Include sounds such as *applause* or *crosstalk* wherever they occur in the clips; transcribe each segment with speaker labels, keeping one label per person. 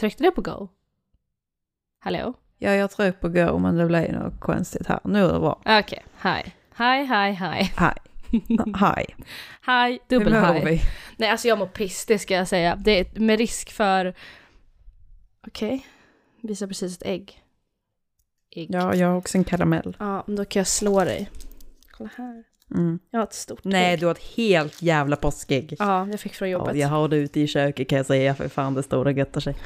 Speaker 1: Tryckte du på go? Hallå?
Speaker 2: Ja, jag tryckte på go men det blev något konstigt här. Nu är det bra.
Speaker 1: Okej, hi. Hi, hi, hi.
Speaker 2: Hi. Hi.
Speaker 1: Hi, dubbel
Speaker 2: Hur mår
Speaker 1: hi.
Speaker 2: vi?
Speaker 1: Nej, alltså jag mår piss, det ska jag säga. Det är med risk för... Okej, visar precis ett ägg. Ägg.
Speaker 2: Ja, jag har också en karamell.
Speaker 1: Ja, men då kan jag slå dig. Kolla här.
Speaker 2: Mm.
Speaker 1: Jag har ett stort
Speaker 2: Nej,
Speaker 1: ägg.
Speaker 2: du har ett helt jävla påskägg.
Speaker 1: Ja, jag fick från
Speaker 2: Ja,
Speaker 1: jobbet.
Speaker 2: jag har det ute i köket kan jag säga, för fan det och göttar sig.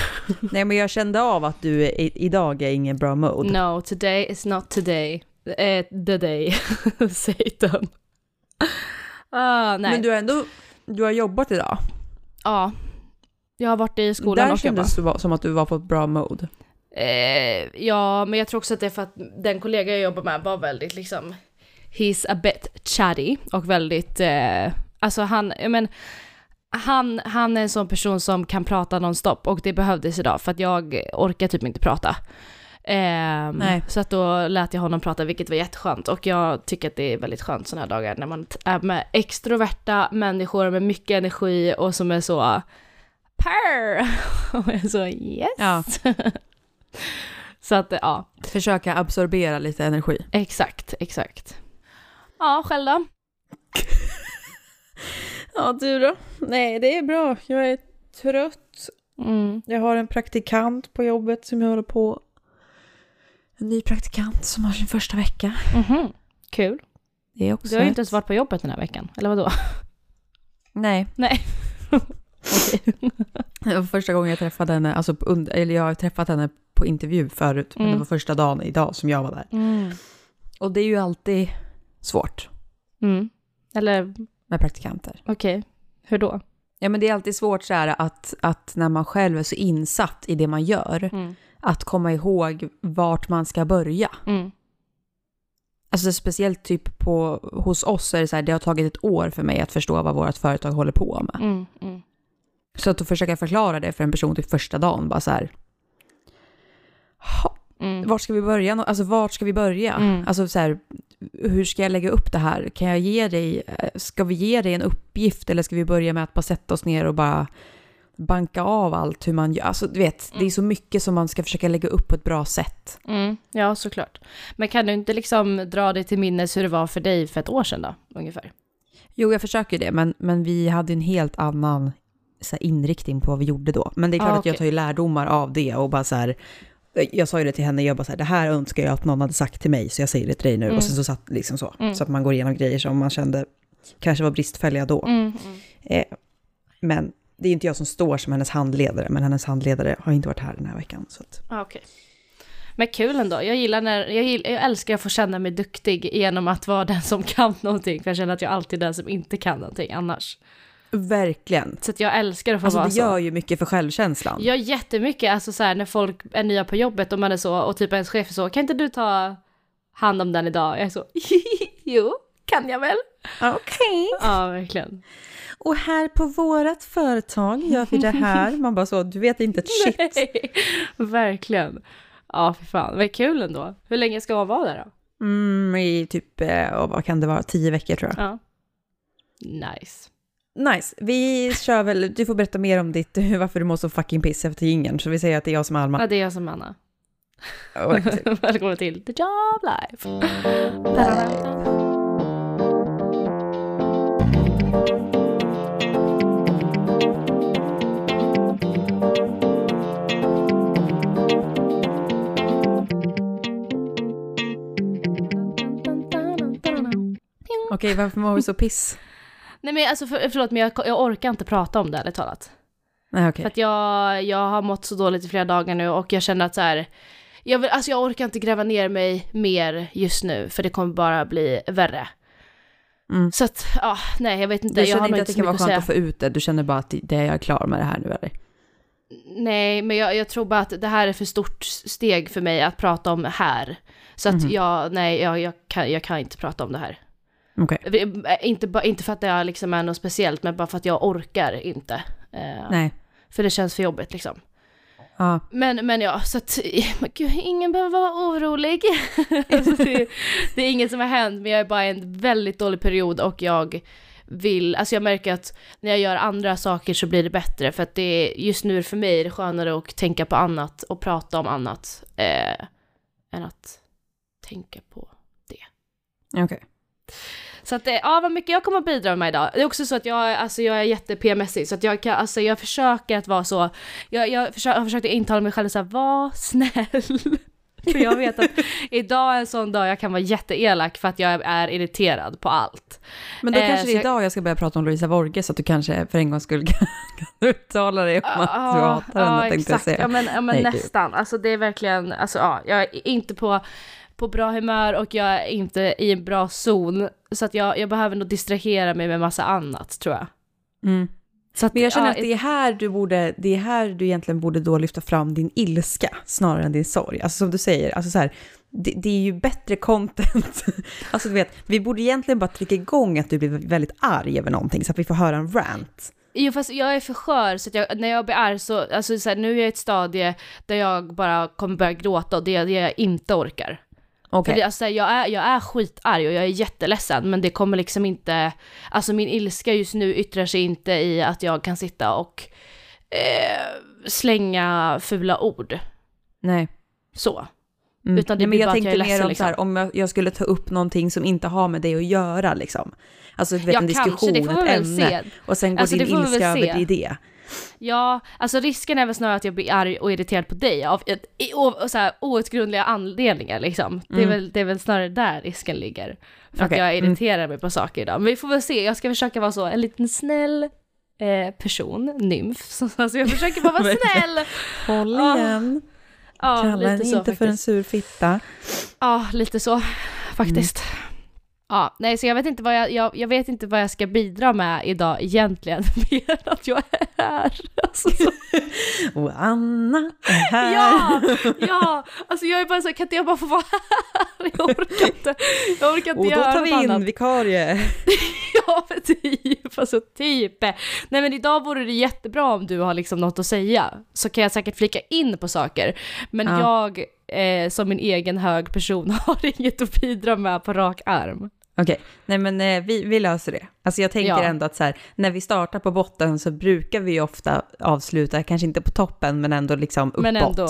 Speaker 2: *laughs* Nej, men jag kände av att du i, idag är ingen bra mode.
Speaker 1: No, today is not today. Eh, the day. *laughs* Satan. Ah, nej.
Speaker 2: Men du har ändå, du har jobbat idag.
Speaker 1: Ja. Jag har varit i skolan
Speaker 2: Där
Speaker 1: och jobbat.
Speaker 2: kändes det som att du var på ett bra mode.
Speaker 1: Eh, ja, men jag tror också att det är för att den kollega jag jobbar med var väldigt liksom, he's a bit chatty och väldigt, eh, alltså han, jag men, han, han är en sån person som kan prata nonstop och det behövdes idag för att jag orkar typ inte prata.
Speaker 2: Nej.
Speaker 1: så att då lät jag honom prata vilket var jätteskönt och jag tycker att det är väldigt skönt sådana här dagar när man är med extroverta människor med mycket energi och som är så purr! *laughs* Och jag är så yes!
Speaker 2: Ja. *laughs*
Speaker 1: Så att ja,
Speaker 2: Försöka absorbera lite energi.
Speaker 1: exakt, exakt. Ja, själv då? *laughs*
Speaker 2: Ja, du då? Nej, det är bra. Jag är trött.
Speaker 1: Mm.
Speaker 2: Jag har en praktikant på jobbet som jag håller på. En ny praktikant som har sin första vecka.
Speaker 1: Mhm. Kul.
Speaker 2: Det är också
Speaker 1: Du har ju inte ens varit på jobbet den här veckan, eller vadå?
Speaker 2: Nej.
Speaker 1: Nej. *laughs* *laughs*
Speaker 2: Det var första gången jag träffade henne, alltså eller jag har träffat henne på intervju förut, men det
Speaker 1: Mm.
Speaker 2: var första dagen idag som jag var där.
Speaker 1: Mm.
Speaker 2: Och det är ju alltid svårt
Speaker 1: Mm. Eller,
Speaker 2: med praktikanter.
Speaker 1: okej, hur då?
Speaker 2: Ja men det är alltid svårt så här att, att när man själv är så insatt i det man gör,
Speaker 1: Mm.
Speaker 2: att komma ihåg vart man ska börja.
Speaker 1: Mm.
Speaker 2: Alltså speciellt typ på, hos oss är det så här, det har tagit ett år för mig att förstå vad vårt företag håller på med.
Speaker 1: Mm. Mm.
Speaker 2: Så att försöka förklara det för en person typ första dagen, bara så här, "Ha,
Speaker 1: Mm.
Speaker 2: vart ska vi börja? Alltså vart ska vi börja?
Speaker 1: Mm.
Speaker 2: Alltså så här, hur ska jag lägga upp det här? Kan jag ge dig, eh, ska vi ge dig en uppgift eller ska vi börja med att bara sätta oss ner och bara banka av allt hur man gör? Alltså du vet, det är så mycket som man ska försöka lägga upp på ett bra sätt.
Speaker 1: Mm. Ja, såklart. Men kan du inte liksom dra dig till minnes hur det var för dig för ett år sedan då, ungefär?
Speaker 2: Jo, jag försöker det, men, men vi hade en helt annan så här, inriktning på vad vi gjorde då. Men det är klart
Speaker 1: Ah,
Speaker 2: att jag tar ju lärdomar av det och bara så här, jag sa ju det till henne, jag bara så här, det här önskar jag att någon hade sagt till mig, så jag säger det till dig nu.
Speaker 1: Mm.
Speaker 2: Och sen så satt liksom så,
Speaker 1: Mm.
Speaker 2: så att man går igenom grejer som man kände kanske var bristfälliga då.
Speaker 1: Mm.
Speaker 2: Eh, men det är inte jag som står som hennes handledare, men hennes handledare har inte varit här den här veckan. Så att,
Speaker 1: Ah, okej. Men kul ändå. Jag gillar när, jag, gill, jag älskar att få känna mig duktig genom att vara den som kan någonting. För jag känner att jag alltid är den som inte kan någonting annars.
Speaker 2: Verkligen.
Speaker 1: Så jag älskar att få
Speaker 2: Alltså
Speaker 1: vara
Speaker 2: det
Speaker 1: så.
Speaker 2: gör ju mycket för självkänslan.
Speaker 1: Ja, jättemycket. Alltså så här när folk är nya på jobbet och man är så och typ ens chef är så, kan inte du ta hand om den idag? Jag är så, *laughs* jo, kan jag väl?
Speaker 2: Okej.
Speaker 1: Ja, verkligen.
Speaker 2: Och här på vårat företag gör vi det här. Man bara så, du vet inte ett *laughs* shit.
Speaker 1: Nej, verkligen. Ja, för fan. Vad kul ändå. Hur länge ska man vara där då?
Speaker 2: Mm, i typ, eh, vad kan det vara, tio veckor tror jag.
Speaker 1: Ja. Nice.
Speaker 2: Nice, vi kör väl, du får berätta mer om ditt, *laughs* varför du mår så fucking piss efter ingen. Så vi säger att det är jag som är Alma.
Speaker 1: Ja, det är jag som Anna.
Speaker 2: Och- *laughs*
Speaker 1: Välkommen till The Job Life.
Speaker 2: Okej, varför mår vi så piss?
Speaker 1: Nej men alltså för, förlåt men jag, jag orkar inte prata om det ärligt talat.
Speaker 2: Nej, okej.
Speaker 1: För att jag, jag har mått så dåligt i flera dagar nu och jag känner att så här, jag, vill, alltså jag orkar inte gräva ner mig mer just nu för det kommer bara bli värre.
Speaker 2: Mm.
Speaker 1: Så att, ja, nej jag vet inte.
Speaker 2: Du
Speaker 1: jag
Speaker 2: känner
Speaker 1: har
Speaker 2: inte att det kan vara skönt
Speaker 1: säga.
Speaker 2: att få ut det, du känner bara att det är jag klar med det här nu eller?
Speaker 1: Nej, men jag, jag tror bara att det här är för stort steg för mig att prata om här. Så att
Speaker 2: Mhm.
Speaker 1: jag, nej, jag, jag, kan, jag kan inte prata om det här.
Speaker 2: Okej.
Speaker 1: Vi- Inte, inte för att det liksom är något speciellt, men bara för att jag orkar inte. Eh,
Speaker 2: Nej.
Speaker 1: För det känns för jobbigt liksom.
Speaker 2: Ja.
Speaker 1: Men, men ja, så att, *laughs* men gud, ingen behöver vara orolig. *laughs* alltså det, det är inget som har hänt, men jag är bara i en väldigt dålig period och jag vill, alltså jag märker att när jag gör andra saker så blir det bättre för att det är, just nu för mig är det skönare att tänka på annat och prata om annat eh, än att tänka på det.
Speaker 2: Okej.
Speaker 1: Så att, eh, ja vad mycket jag kommer att bidra med idag. Det är också så att jag, alltså jag är jätte-PMSig så att jag kan, alltså jag försöker att vara så, jag, jag försöker, har försökt intala mig själv såhär, var snäll. *laughs* För jag vet att idag är en sån dag jag kan vara jätteelak för att jag är irriterad på allt.
Speaker 2: Men då
Speaker 1: Eh,
Speaker 2: kanske det är idag jag ska börja prata om Louisa Vorge så att du kanske för en gångs skull kan, *laughs* kan uttala dig om att du
Speaker 1: Ja,
Speaker 2: hatar henne
Speaker 1: ja,
Speaker 2: tänkte jag
Speaker 1: exakt.
Speaker 2: säga.
Speaker 1: Ja men, ja, men
Speaker 2: Nej, gud.
Speaker 1: nästan. Alltså det är verkligen, alltså ja, jag är inte på, på bra humör och jag är inte i en bra zon. Så att jag, jag behöver nog distrahera mig med massa annat tror jag.
Speaker 2: Mm.
Speaker 1: Så att,
Speaker 2: Men jag känner
Speaker 1: ja,
Speaker 2: att det är här du borde, det är här du egentligen borde då lyfta fram din ilska snarare än din sorg. Alltså som du säger, alltså så här, det, det är ju bättre content. *laughs* alltså du vet, vi borde egentligen bara trycka igång att du blir väldigt arg över någonting så att vi får höra en rant.
Speaker 1: Jo fast jag är för skör så att jag, när jag blir arg så, alltså så här, nu är jag i ett stadie där jag bara kommer börja gråta och det är det jag inte orkar.
Speaker 2: Okej.
Speaker 1: För det, alltså, jag, är, jag är skitarg och jag är jätteledsen men det kommer liksom inte, alltså min ilska just nu yttrar sig inte i att jag kan sitta och eh, slänga fula ord.
Speaker 2: Nej.
Speaker 1: Så.
Speaker 2: Mm.
Speaker 1: Utan det
Speaker 2: Nej, men jag tänkte
Speaker 1: jag är
Speaker 2: mer
Speaker 1: ledsen,
Speaker 2: om så här, om jag, jag skulle ta upp någonting som inte har med det att göra liksom. Alltså du vet,
Speaker 1: Ja
Speaker 2: en diskussion,
Speaker 1: kanske, vi
Speaker 2: ett ämne.
Speaker 1: se.
Speaker 2: Och sen går
Speaker 1: Alltså,
Speaker 2: din ilska över i det.
Speaker 1: Ja, alltså risken är väl snarare att jag blir arg och irriterad på dig av ett, och så här, outgrundliga anledningar liksom. Det, är
Speaker 2: Mm.
Speaker 1: väl, det är väl snarare där risken ligger. För
Speaker 2: Okej,
Speaker 1: att jag
Speaker 2: mm.
Speaker 1: irriterar mig på saker idag. Men vi får väl se, jag ska försöka vara så, en liten snäll eh, person, nymf. *laughs* Så, alltså jag försöker bara vara *laughs* snäll.
Speaker 2: Håll igen,
Speaker 1: Ja,
Speaker 2: kalla henne inte för en
Speaker 1: faktiskt.
Speaker 2: sur fitta.
Speaker 1: Ja, lite så faktiskt. Ja, nej så jag vet inte vad jag, jag, jag vet inte vad jag ska bidra med idag egentligen, *laughs* mer att jag är här. Alltså, så, *laughs*
Speaker 2: Och Anna är här.
Speaker 1: ja, ja, alltså jag är bara så kan inte jag bara få vara här? Jag orkar inte, jag orkar inte
Speaker 2: Och då tar vi in
Speaker 1: annat.
Speaker 2: vikarie. *laughs*
Speaker 1: Ja, men typ, alltså typ. Nej men idag vore det jättebra om du har liksom något att säga, så kan jag säkert flika in på saker. Men
Speaker 2: Ja.
Speaker 1: jag, eh, som min egen hög person, har inget att bidra med på rak arm.
Speaker 2: Okej, nej men eh, vi, vi löser det. Alltså jag tänker
Speaker 1: Ja.
Speaker 2: ändå att så här, när vi startar på botten så brukar vi ju ofta avsluta, kanske inte på toppen, men ändå liksom uppåt.
Speaker 1: Men ändå.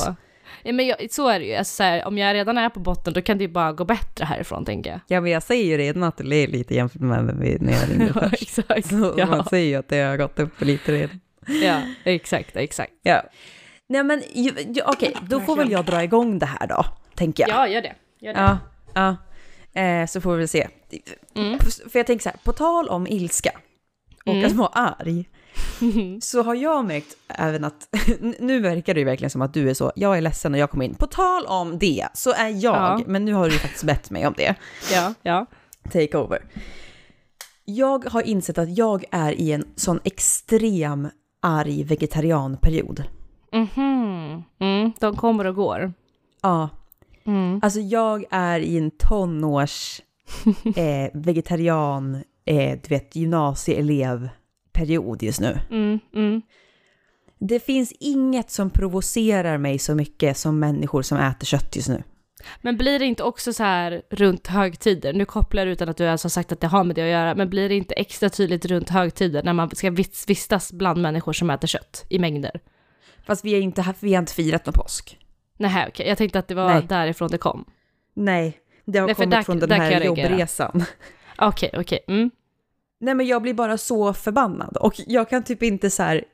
Speaker 1: Ja, men jag, så är det ju. Alltså, så här, om jag redan är på botten då kan det ju bara gå bättre härifrån tänker jag.
Speaker 2: Ja, men jag säger ju redan att det är lite jämfört med när vi- när jag ringde *laughs*
Speaker 1: Ja,
Speaker 2: först.
Speaker 1: exakt.
Speaker 2: Så man
Speaker 1: Ja,
Speaker 2: säger ju att det har gått upp lite redan.
Speaker 1: ja, exakt, exakt.
Speaker 2: Ja. Nej men ju- ju- okej, då får väl jag dra igång det här då, tänker jag.
Speaker 1: Ja, gör det. Gör det.
Speaker 2: Ja, ja. Eh, så får vi väl se.
Speaker 1: Mm.
Speaker 2: För jag tänker så här, på tal om ilska och
Speaker 1: Mm.
Speaker 2: att vara arg, *laughs* så har jag märkt även att, *laughs* nu verkar det ju verkligen som att du är så, jag är ledsen och jag kommer in. På tal om det, så är jag,
Speaker 1: Ja.
Speaker 2: men nu har du ju faktiskt bett mig om det,
Speaker 1: Ja, ja.
Speaker 2: take over. Jag har insett att jag är i en sån extrem arg vegetarianperiod.
Speaker 1: Mhm. Mm, de kommer och går.
Speaker 2: Ja,
Speaker 1: Mm.
Speaker 2: Alltså jag är i en tonårs *laughs* eh, vegetarian, eh, du vet, gymnasieelevperiod just nu.
Speaker 1: Mm, mm.
Speaker 2: Det finns inget som provocerar mig så mycket som människor som äter kött just nu.
Speaker 1: Men blir det inte också så här runt högtider, nu kopplar du utan att du ens har sagt att det har med det att göra, men blir det inte extra tydligt runt högtider när man ska vis- vistas bland människor som äter kött i mängder?
Speaker 2: Fast vi, är inte, vi har inte firat någon påsk.
Speaker 1: Nej, okej, jag tänkte att det var
Speaker 2: Nej.
Speaker 1: därifrån det kom.
Speaker 2: Nej, det har
Speaker 1: Nej,
Speaker 2: kommit
Speaker 1: där-
Speaker 2: från den här jobbresan. *laughs*
Speaker 1: Okej, okej. Mm.
Speaker 2: Nej men jag blir bara så förbannad och jag kan typ inte så här...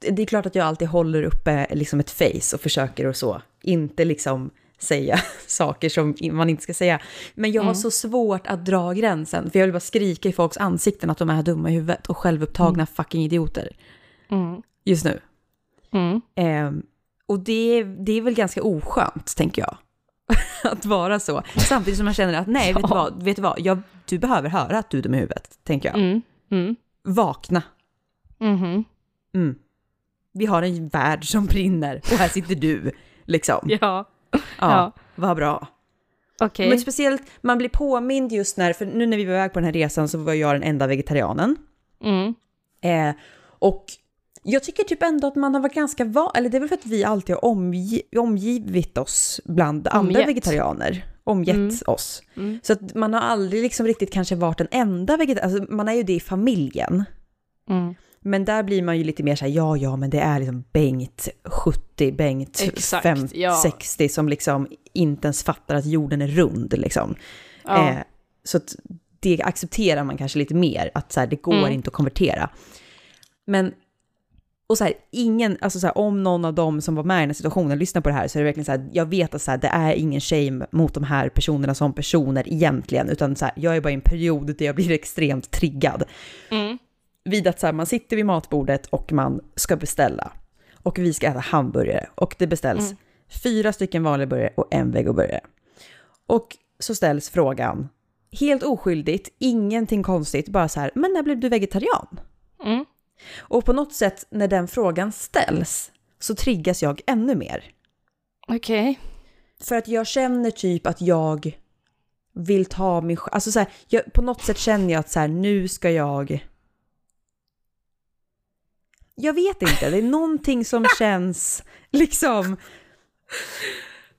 Speaker 2: Det är klart att jag alltid håller uppe liksom ett face och försöker och så, inte liksom säga *laughs* saker som man inte ska säga. Men jag har
Speaker 1: Mm.
Speaker 2: så svårt att dra gränsen, för jag vill bara skrika i folks ansikten att de är dumma i huvudet och självupptagna fucking idioter
Speaker 1: Mm.
Speaker 2: just nu.
Speaker 1: Mm.
Speaker 2: Och det, är- det är väl ganska oskönt, tänker jag. *laughs* att vara så. Samtidigt som jag känner att nej, vet du vad, vet du, vad? Jag, du behöver höra att du är dum i huvudet, tänker jag.
Speaker 1: Mm. Mm.
Speaker 2: Vakna.
Speaker 1: Mhm.
Speaker 2: Mm. Vi har en värld som brinner och här sitter du, liksom. *laughs* Ja,
Speaker 1: Ja, ja.
Speaker 2: vad bra.
Speaker 1: okej.
Speaker 2: Men speciellt, man blir påmind just när, för nu när vi var iväg på den här resan så var jag den enda vegetarianen.
Speaker 1: Mm.
Speaker 2: Eh, och jag tycker typ ändå att man har varit ganska van, eller det är väl för att vi alltid har omgi- omgivit oss bland andra
Speaker 1: Omgett.
Speaker 2: vegetarianer. omgett
Speaker 1: Mm.
Speaker 2: oss.
Speaker 1: Mm.
Speaker 2: Så att man har aldrig liksom riktigt kanske varit den enda vegetarian, alltså man är ju det i familjen.
Speaker 1: Mm.
Speaker 2: Men där blir man ju lite mer så här, ja ja men det är liksom Bengt 70, Bengt
Speaker 1: Exakt,
Speaker 2: 50,
Speaker 1: ja.
Speaker 2: 60 som liksom inte ens fattar att jorden är rund liksom.
Speaker 1: Ja.
Speaker 2: Eh, så att det accepterar man kanske lite mer, att så här, det går
Speaker 1: Mm.
Speaker 2: inte att konvertera. Men, och så här, ingen, alltså så här, om någon av dem som var med i den här situationen lyssnar på det här så är det verkligen så här, jag vet att så här, det är ingen shame mot de här personerna som personer egentligen, utan så här, jag är bara i en period där jag blir *laughs* extremt triggad
Speaker 1: Mm.
Speaker 2: vid att så här, man sitter vid matbordet och man ska beställa. Och vi ska äta hamburgare och det beställs
Speaker 1: Mm.
Speaker 2: fyra stycken vanliga burgare och en vegoburgare. Och så ställs frågan, helt oskyldigt, ingenting konstigt, bara så här, men när blev du vegetarian?
Speaker 1: Mm.
Speaker 2: Och på något sätt när den frågan ställs så triggas jag ännu mer.
Speaker 1: Okej.
Speaker 2: För att jag känner typ att jag vill ta mig sj- Alltså så här, jag, på något sätt känner jag att så här, nu ska jag... Jag vet inte, det är någonting som *laughs* känns liksom...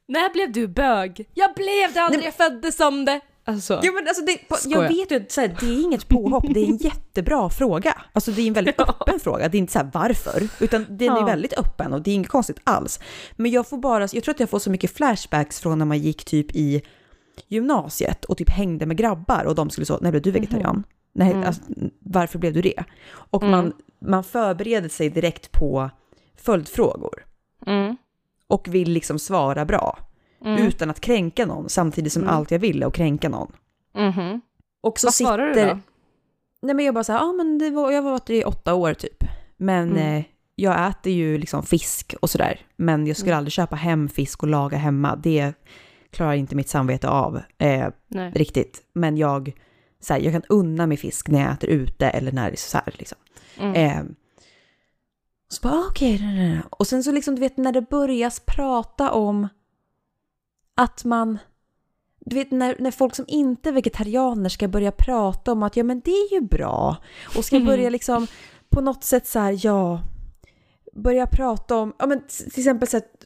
Speaker 1: När blev du bög? Jag blev det aldrig, jag föddes som det. Alltså.
Speaker 2: Ja, men alltså det, på, jag vet ju att så här, det är inget påhopp, det är en *laughs* jättebra fråga. Alltså det är en väldigt
Speaker 1: Ja.
Speaker 2: öppen fråga, det är inte så här varför, utan den
Speaker 1: Ja.
Speaker 2: är väldigt öppen och det är inget konstigt alls. Men jag får bara, jag tror att jag får så mycket flashbacks från när man gick typ i gymnasiet och typ hängde med grabbar och de skulle så, när blev du vegetarian? Nej,
Speaker 1: Mm.
Speaker 2: alltså, varför blev du det? Och
Speaker 1: Mm.
Speaker 2: man, man förbereder sig direkt på följdfrågor
Speaker 1: Mm.
Speaker 2: och vill liksom svara bra
Speaker 1: Mm.
Speaker 2: utan att kränka någon samtidigt som
Speaker 1: Mm.
Speaker 2: allt jag ville och kränka någon.
Speaker 1: Mhm.
Speaker 2: Och så
Speaker 1: Vad svarar du
Speaker 2: sitter,
Speaker 1: då?
Speaker 2: Nej men jag bara så här, ja men det var, jag har varit i åtta år typ. Men
Speaker 1: Mm.
Speaker 2: eh, jag äter ju liksom fisk och sådär. Men jag skulle
Speaker 1: Mm.
Speaker 2: aldrig köpa hem fisk och laga hemma. Det klarar inte mitt samvete av eh, riktigt. Men jag, så här, jag kan unna mig fisk när jag äter ute eller när det är så här liksom.
Speaker 1: Mm.
Speaker 2: Eh, så bara, ah, okej, okay, och sen så liksom, du vet, när det börjas prata om att man, du vet, när, när folk som inte är vegetarianer ska börja prata om att ja, men det är ju bra, och ska
Speaker 1: Mm.
Speaker 2: börja liksom på något sätt så här, ja, börja prata om, ja men till exempel så att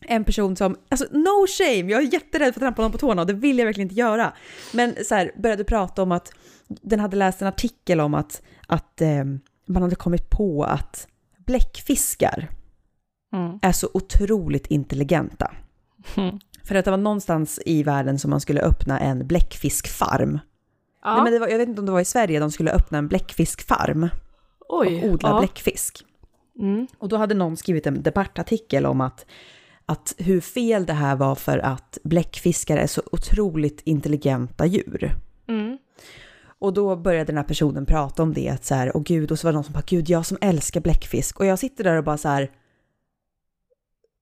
Speaker 2: en person som, alltså no shame, jag är jätterädd för att trampa någon på tårna och det vill jag verkligen inte göra. Men så här, började prata om att den hade läst en artikel om att, att eh, man hade kommit på att bläckfiskar
Speaker 1: Mm.
Speaker 2: är så otroligt intelligenta.
Speaker 1: Mm.
Speaker 2: För att det var någonstans i världen som man skulle öppna en bläckfiskfarm. Nej,
Speaker 1: Ja.
Speaker 2: men det var, jag vet inte om det var i Sverige de skulle öppna en bläckfiskfarm och
Speaker 1: Oj.
Speaker 2: odla
Speaker 1: ja.
Speaker 2: bläckfisk.
Speaker 1: Mm.
Speaker 2: Och då hade någon skrivit en debattartikel om att, att hur fel det här var för att bläckfiskar är så otroligt intelligenta djur.
Speaker 1: Mm.
Speaker 2: Och då började den här personen prata om det, att så här, åh gud, och så var det någon som bara, gud, jag som älskar bläckfisk. Och jag sitter där och bara så här,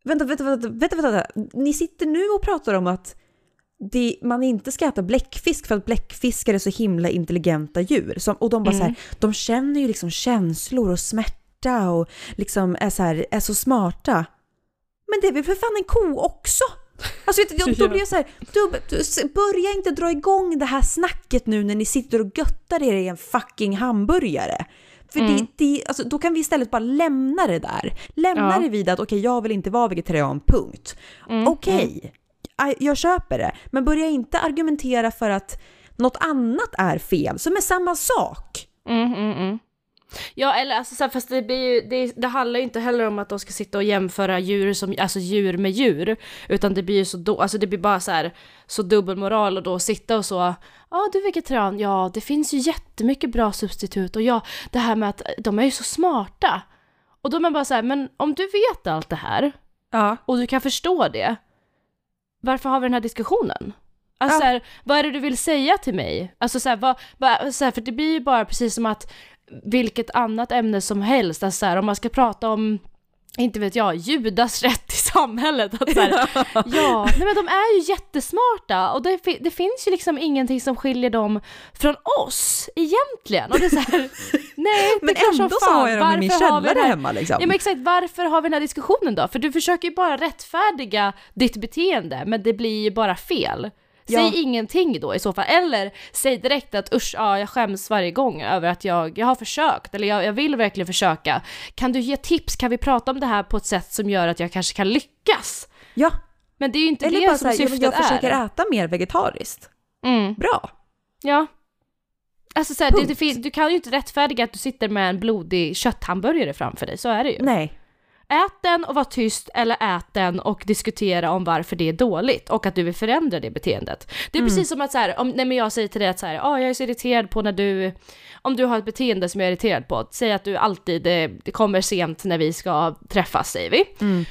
Speaker 2: vänta, vänta, vänta, vänta, vänta, ni sitter nu och pratar om att det, man inte ska äta bläckfisk för att bläckfiskar är så himla intelligenta djur. Som, och de bara så här,
Speaker 1: Mm.
Speaker 2: de känner ju liksom känslor och smärta och liksom är så här, är så smarta. Men det är väl för fan en ko också? Alltså vet du, *laughs* då, blir jag så här, då, s- börja inte dra igång det här snacket nu när ni sitter och göttar er i en fucking hamburgare. För
Speaker 1: Mm.
Speaker 2: det, det, alltså, då kan vi istället bara lämna det där. Lämna
Speaker 1: Ja.
Speaker 2: det vid att okej, jag vill inte vara vegetarian, punkt.
Speaker 1: Mm.
Speaker 2: Okej, I- jag köper det. Men börja inte argumentera för att något annat är fel, som är samma sak.
Speaker 1: Mm, mm, mm. Ja, eller alltså så här, fast det blir ju, det, det handlar ju inte heller om att de ska sitta och jämföra djur som, alltså djur med djur, utan det blir ju så då, alltså det blir bara så här, så dubbelmoral och då sitta och så, ja ah, du är vegetarian, ja det finns ju jättemycket bra substitut och ja, det här med att de är ju så smarta. Och då är man bara så här, men om du vet allt det här,
Speaker 2: Ja.
Speaker 1: och du kan förstå det, varför har vi den här diskussionen? Alltså
Speaker 2: Ja.
Speaker 1: så här, vad är det du vill säga till mig? Alltså så här, vad, vad, så här, för det blir ju bara precis som att vilket annat ämne som helst, alltså så här, om man ska prata om inte vet jag, judas *laughs* rätt i samhället. Att så här, ja, nej men de är ju jättesmarta och det, det finns ju liksom ingenting som skiljer dem från oss egentligen. Och det är så här, *laughs* nej, det
Speaker 2: Men
Speaker 1: är
Speaker 2: ändå så har jag dem i min
Speaker 1: varför har vi
Speaker 2: källare hemma liksom.
Speaker 1: Ja men exakt, varför har vi den här diskussionen då? För du försöker ju bara rättfärdiga ditt beteende, men det blir ju bara fel. Säg
Speaker 2: Ja.
Speaker 1: ingenting då i så fall, eller säg direkt att usch, ja, jag skäms varje gång över att jag, jag har försökt, eller jag, jag vill verkligen försöka. Kan du ge tips, kan vi prata om det här på ett sätt som gör att jag kanske kan lyckas?
Speaker 2: Ja,
Speaker 1: Men det är ju inte
Speaker 2: Eller
Speaker 1: det
Speaker 2: bara
Speaker 1: som
Speaker 2: här, jag,
Speaker 1: syftet
Speaker 2: jag försöker
Speaker 1: är.
Speaker 2: äta mer vegetariskt.
Speaker 1: Mm.
Speaker 2: Bra.
Speaker 1: Ja. Alltså så här, det, fin- du kan ju inte rättfärdiga att du sitter med en blodig kötthamburgare framför dig, så är det ju.
Speaker 2: Nej.
Speaker 1: Ät den och var tyst eller ät den och diskutera om varför det är dåligt och att du vill förändra det beteendet. Det är
Speaker 2: Mm.
Speaker 1: precis som att så här, om nej men jag säger till dig att så här, ah, jag är så irriterad på när du, om du har ett beteende som jag är irriterad på, säg att du alltid det, det kommer sent när vi ska träffas säger vi.
Speaker 2: Mm.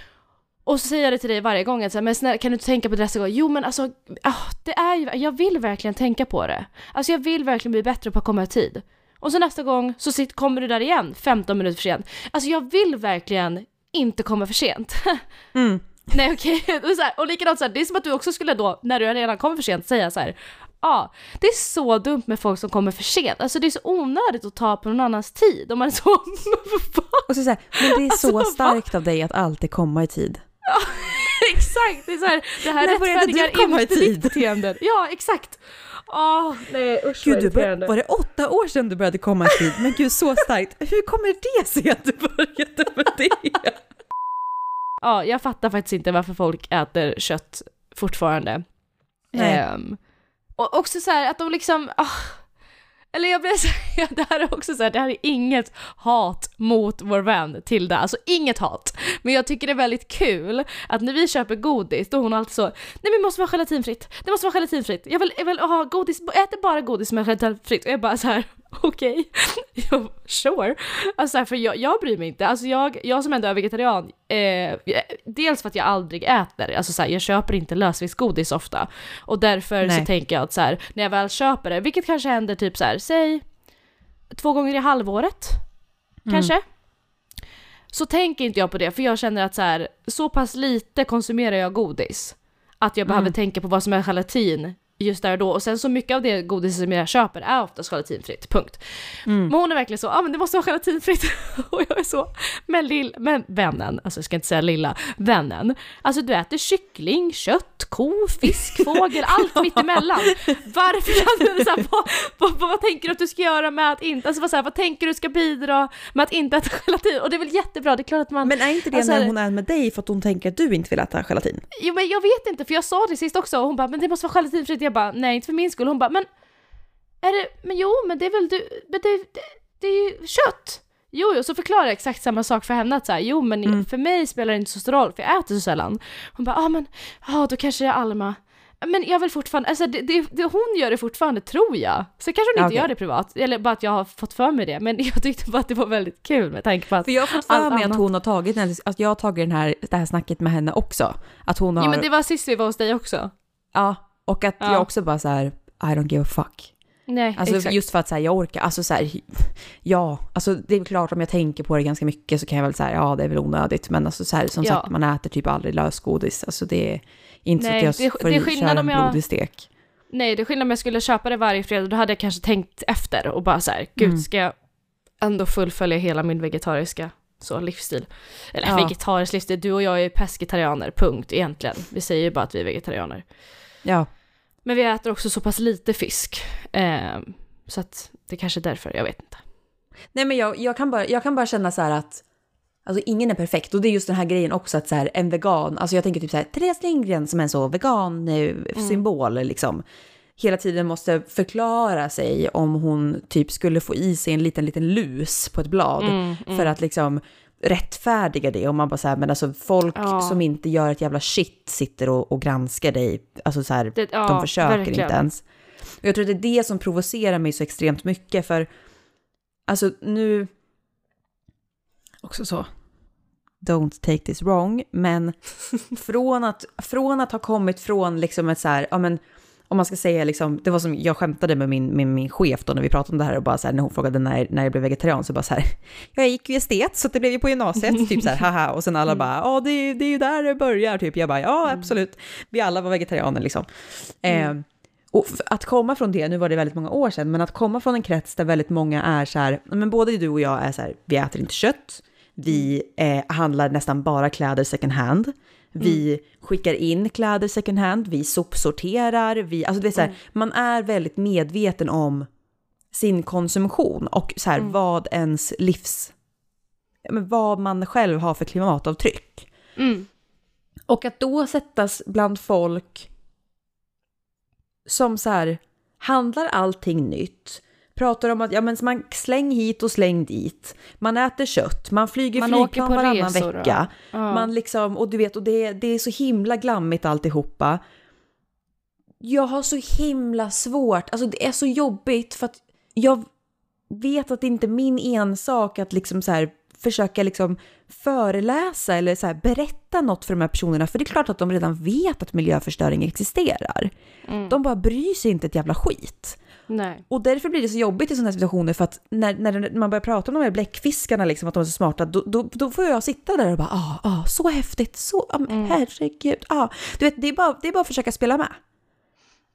Speaker 1: Och så säger jag det till dig varje gång, att så här, men snälla, kan du inte tänka på det nästa gång? Jo men alltså, ah, det är ju, jag vill verkligen tänka på det. Alltså jag vill verkligen bli bättre på att komma i tid. Och så nästa gång så sitt, kommer du där igen, 15 minuter för sent. Alltså jag vill verkligen inte komma för sent. *laughs*
Speaker 2: Mm.
Speaker 1: Nej okej, och, så här, och likadant så här, det är som att du också skulle då, när du redan kommer för sent, säga så här. Ja, det är så dumt med folk som kommer för sent. Alltså det är så onödigt att ta på någon annans tid. Om man är så... *laughs*
Speaker 2: Och så säger men det är
Speaker 1: Alltså,
Speaker 2: så starkt av dig att alltid komma i tid. *laughs*
Speaker 1: exakt! Det är så här, det här rättfärdigar inte ditt beteende. Ja, exakt! Åh, nej usch
Speaker 2: Gud, du bör, var det åtta år sedan du började komma tid? Men gud, så *laughs* starkt. Hur kommer det sig att du började med det?
Speaker 1: Ja, jag fattar faktiskt inte varför folk äter kött fortfarande.
Speaker 2: Nej.
Speaker 1: Ehm, och också så här att de liksom, ah, eller jag blir så *laughs* ja, det här är också så här, det här är inget hat mot vår vän Tilda, alltså inget hat. Men jag tycker det är väldigt kul att när vi köper godis, då är hon alltid så, nej men det måste vara gelatinfritt, det måste vara gelatinfritt, jag vill, jag vill ha godis, jag äter bara godis som är gelatinfritt. Och jag bara så här, *laughs* okej, *laughs* okay. sure. Alltså här, för jag, jag bryr mig inte, alltså jag, jag som ändå är vegetarian, eh, dels för att jag aldrig äter, alltså så här, jag köper inte lösviktsgodis ofta. Och därför
Speaker 2: Nej.
Speaker 1: så tänker jag att så här, när jag väl köper det, vilket kanske händer typ så här, säg två gånger i halvåret, kanske. Så tänker inte jag på det, för jag känner att så här, så pass lite konsumerar jag godis. Att jag behöver tänka på vad som är gelatin just där och då. Och sen så mycket av det godis som jag köper är oftast gelatinfritt, punkt. Men hon är verkligen så, ja ah, men det måste vara gelatinfritt. *laughs* och jag är så, men, lill, men vännen, alltså jag ska inte säga lilla, vännen. Alltså du äter kyckling, kött, ko, fisk, *laughs* fågel, allt mittemellan. Varför? Så här, vad, vad, vad, vad tänker du att du ska göra med att inte, alltså vad, så här, vad tänker du ska bidra med att inte äta gelatin? Och det är väl jättebra, det är klart att man...
Speaker 2: Men är inte det
Speaker 1: Alltså,
Speaker 2: när hon är med dig för att hon tänker att du inte vill äta gelatin?
Speaker 1: Jo men jag vet inte, för jag sa det sist också och hon bara “men det måste vara gelatinfritt”. Jag bara “nej, inte för min skull”. Hon bara “men är det, men jo men det är väl du, men det, det, det är ju kött”. Jo, jo, så förklarar jag exakt samma sak för henne att så här, jo men för mig spelar det inte så stor roll för jag äter så sällan. Hon bara “ja ah, men, ja då kanske det är Alma”. Men jag vill fortfarande, alltså det, det, det, hon gör det fortfarande tror jag. Så kanske hon inte gör det privat, eller bara att jag har fått för mig det. Men *laughs* jag tyckte bara att det var väldigt kul med tanke på att
Speaker 2: För jag har fått för mig att hon har tagit att jag har tagit den här, det här snacket med henne också. Att hon har,
Speaker 1: Jo men det var sist vi var hos dig också.
Speaker 2: ja, och att
Speaker 1: Ja.
Speaker 2: jag också bara så här, I don't give a fuck.
Speaker 1: Nej,
Speaker 2: Alltså
Speaker 1: exakt.
Speaker 2: just för att så här, jag orkar, alltså så här, *laughs* ja, alltså det är klart om jag tänker på det ganska mycket så kan jag väl säga, ja det är väl onödigt, men alltså så här, som
Speaker 1: Ja.
Speaker 2: sagt man äter typ aldrig lösgodis, alltså det är inte
Speaker 1: Nej,
Speaker 2: så att jag
Speaker 1: det
Speaker 2: får
Speaker 1: är
Speaker 2: köra en
Speaker 1: jag-
Speaker 2: blodig stek.
Speaker 1: Nej, det är skillnad om jag skulle köpa det varje fredag, då hade jag kanske tänkt efter och bara så här, gud
Speaker 2: Mm.
Speaker 1: ska jag ändå fullfölja hela min vegetariska så, livsstil? Eller
Speaker 2: Ja.
Speaker 1: vegetarisk livsstil, du och jag är pescetarianer, punkt egentligen. Vi säger ju bara att vi är vegetarianer.
Speaker 2: Ja,
Speaker 1: Men vi äter också så pass lite fisk, eh, så att det kanske är därför, jag vet inte.
Speaker 2: nej men jag, jag, kan bara, jag kan bara känna så här att Alltså ingen är perfekt och det är just den här grejen också att så här, en vegan, alltså jag tänker typ så här, Therese Lindgren som är en så vegan eh, symbol liksom, hela tiden måste förklara sig om hon typ skulle få i sig en liten, liten lus på ett blad
Speaker 1: Mm,
Speaker 2: för att liksom rättfärdiga det. Och man bara så här, men alltså folk
Speaker 1: Ja.
Speaker 2: som inte gör ett jävla shit sitter och, och granskar dig, alltså så här,
Speaker 1: Det, ja,
Speaker 2: de försöker
Speaker 1: verkligen.
Speaker 2: inte ens. Och jag tror att det är det som provocerar mig så extremt mycket, för alltså nu... Också så. Don't take this wrong, men *laughs* från att, från att ha kommit från liksom ett så här, ja men om man ska säga liksom, det var som jag skämtade med min, min, min chef då när vi pratade om det här och bara så här, när hon frågade när, när jag blev vegetarian så bara så här, ja, jag gick ju estet så det blev ju på gymnasiet, typ så här, haha, och sen alla bara, ja det, är- det är ju där det börjar, typ, jag bara, ja absolut, vi alla var vegetarianer liksom. Eh, och att komma från det, nu var det väldigt många år sedan, men att komma från en krets där väldigt många är så här, men både du och jag är så här, vi äter inte kött, vi eh, handlar nästan bara kläder second hand, vi skickar in kläder second hand, vi sopsorterar, vi, alltså det är så här, man är väldigt medveten om sin konsumtion och så här, vad ens livs, vad man själv har för klimatavtryck.
Speaker 1: Mm.
Speaker 2: Och att då sättas bland folk som så här, handlar allting nytt, pratar om att ja, men man släng hit och släng dit, man äter kött, man flyger
Speaker 1: Man
Speaker 2: flygplan
Speaker 1: åker på
Speaker 2: varannan
Speaker 1: resor,
Speaker 2: vecka,
Speaker 1: Ja.
Speaker 2: man liksom, och du vet, och det, det är så himla glammigt alltihopa. Jag har så himla svårt, alltså det är så jobbigt för att jag vet att det inte är min ensak att liksom så här försöka liksom föreläsa eller så berätta något för de här personerna, för det är klart att de redan vet att miljöförstöring existerar.
Speaker 1: Mm.
Speaker 2: De bara bryr sig inte ett jävla skit.
Speaker 1: Nej.
Speaker 2: Och därför blir det så jobbigt i sådana här situationer för att när, när man börjar prata om de här bläckfiskarna, liksom, att de är så smarta, då, då, då får jag sitta där och bara ah, ah, så häftigt, så, ah,
Speaker 1: Mm.
Speaker 2: herregud, ah. Du vet, det är, bara, det är bara att försöka spela med.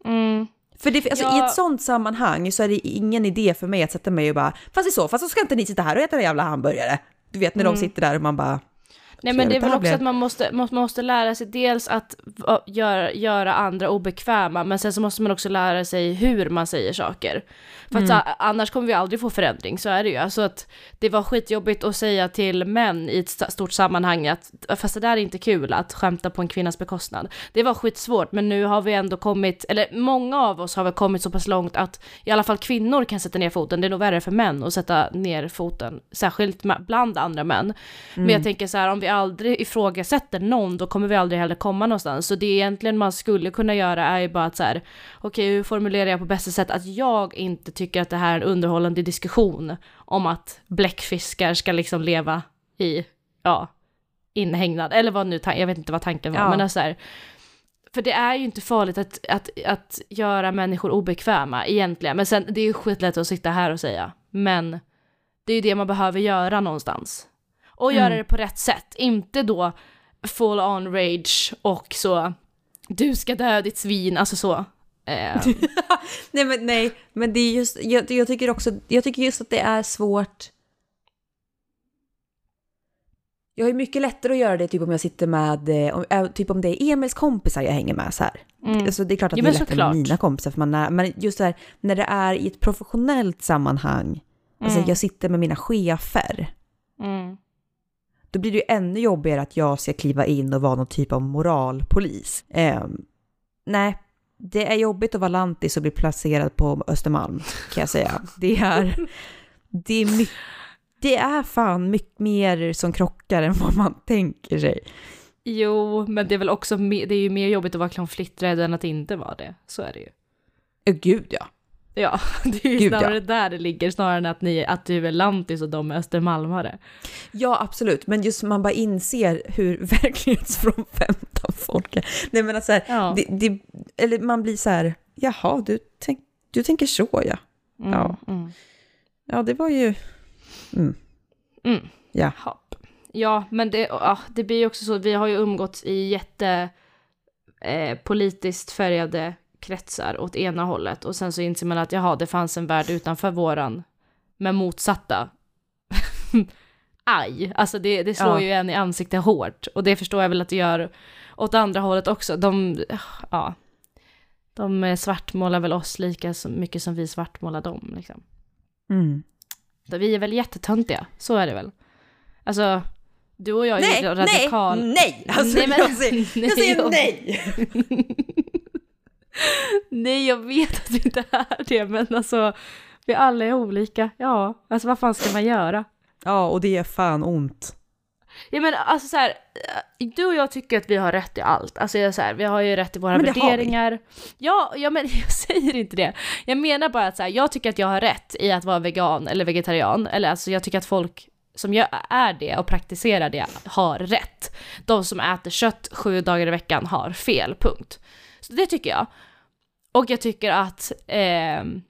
Speaker 1: Mm.
Speaker 2: För det, alltså,
Speaker 1: Ja.
Speaker 2: i ett sånt sammanhang så är det ingen idé för mig att sätta mig och bara, fast i så fall så ska inte ni sitta här och äta en jävla hamburgare. Du vet när de sitter där och man bara,
Speaker 1: Nej men det är väl också att man måste, måste, måste lära sig dels att göra, göra andra obekväma, men sen så måste man också lära sig hur man säger saker. För att så, annars kommer vi aldrig få förändring, så är det ju. Alltså att det var skitjobbigt att säga till män i ett stort sammanhang att fast det där är inte kul att skämta på en kvinnas bekostnad. Det var skitsvårt, men nu har vi ändå kommit, eller många av oss har väl kommit så pass långt att i alla fall kvinnor kan sätta ner foten. Det är nog värre för män att sätta ner foten, särskilt bland andra män. Men jag tänker så här, om vi aldrig ifrågasätter någon, då kommer vi aldrig heller komma någonstans. Så det egentligen man skulle kunna göra är ju bara att så här, okej, hur formulerar jag på bästa sätt att jag inte tycker att det här är en underhållande diskussion om att bläckfiskar ska liksom leva i, ja, inhägnad, eller vad nu, jag vet inte vad tanken var,
Speaker 2: Ja.
Speaker 1: men alltså så här, för det är ju inte farligt att, att, att göra människor obekväma egentligen, men sen det är ju skitlätt att sitta här och säga, men det är ju det man behöver göra någonstans. Och göra
Speaker 2: Mm.
Speaker 1: det på rätt sätt, inte då full on rage och så du ska dö ditt svin, alltså så. Eh, *laughs*
Speaker 2: nej men nej, men det är just, jag, jag tycker också, jag tycker just att det är svårt. Jag har ju mycket lättare att göra det typ om jag sitter med, eh, om, äh, typ om det är Emils kompisar jag hänger med så här.
Speaker 1: mm.
Speaker 2: Alltså det är klart att
Speaker 1: Ja,
Speaker 2: det är lättare
Speaker 1: såklart.
Speaker 2: med mina kompisar, för man är, men just det här, när det är i ett professionellt sammanhang, alltså
Speaker 1: Mm.
Speaker 2: jag sitter med mina chefer,
Speaker 1: Mm.
Speaker 2: Då blir det ju ännu jobbigare att jag ska kliva in och vara någon typ av moralpolis. Ehm, nej, det är jobbigt att vara lantis och bli placerad på Östermalm, kan jag säga. Det är, det är, my, det är fan mycket mer som krockar än vad man tänker sig.
Speaker 1: Jo, men det är väl också, det är ju mer jobbigt att vara konflikträdd än att inte vara det. Så är det ju.
Speaker 2: Gud ja.
Speaker 1: Ja, *laughs* det är ju
Speaker 2: Gud, ja.
Speaker 1: snarare där det ligger, snarare än att, ni, att du är lantis och de är östermalmare.
Speaker 2: Ja, absolut. Men just man bara inser hur *laughs* verklighetsfrånvända folk är. Nej, men alltså,
Speaker 1: Ja.
Speaker 2: det, det, eller man blir så här, jaha, du, tänk, du tänker så ja.
Speaker 1: Mm,
Speaker 2: ja.
Speaker 1: Mm.
Speaker 2: Ja, det var ju... Mm.
Speaker 1: Mm.
Speaker 2: Ja.
Speaker 1: Hopp. Ja, men det, ja, det blir ju också så, vi har ju umgåtts i jätte eh, politiskt färgade kretsar åt ena hållet och sen så inser man att jaha, det fanns en värld utanför våran med motsatta. *laughs* Aj, alltså det, det slår
Speaker 2: Ja.
Speaker 1: ju en i ansiktet hårt och det förstår jag väl att det gör åt andra hållet också. De, ja, de svartmålar väl oss lika så mycket som vi svartmålar dem liksom.
Speaker 2: Mm.
Speaker 1: Så Vi är väl jättetöntiga, så är det väl. Alltså, du och jag är
Speaker 2: Nej,
Speaker 1: radikal...
Speaker 2: nej, nej! Alltså,
Speaker 1: Nej, men-
Speaker 2: jag säger, jag säger *laughs* nej! *laughs*
Speaker 1: Nej, jag vet att vi inte är det, men alltså, vi alla är olika. Ja, alltså vad fan ska man göra?
Speaker 2: Ja, och det är fan ont.
Speaker 1: Ja men alltså så här, du och jag tycker att vi har rätt i allt. Alltså så här, vi har ju rätt i våra
Speaker 2: Men det har vi.
Speaker 1: värderingar. Ja, ja, men *laughs* jag säger inte det. Jag menar bara att så här, jag tycker att jag har rätt i att vara vegan eller vegetarian. Eller alltså jag tycker att folk som jag är det och praktiserar det har rätt. De som äter kött sju dagar i veckan har fel, punkt. Så det tycker jag. Och jag tycker att ehm,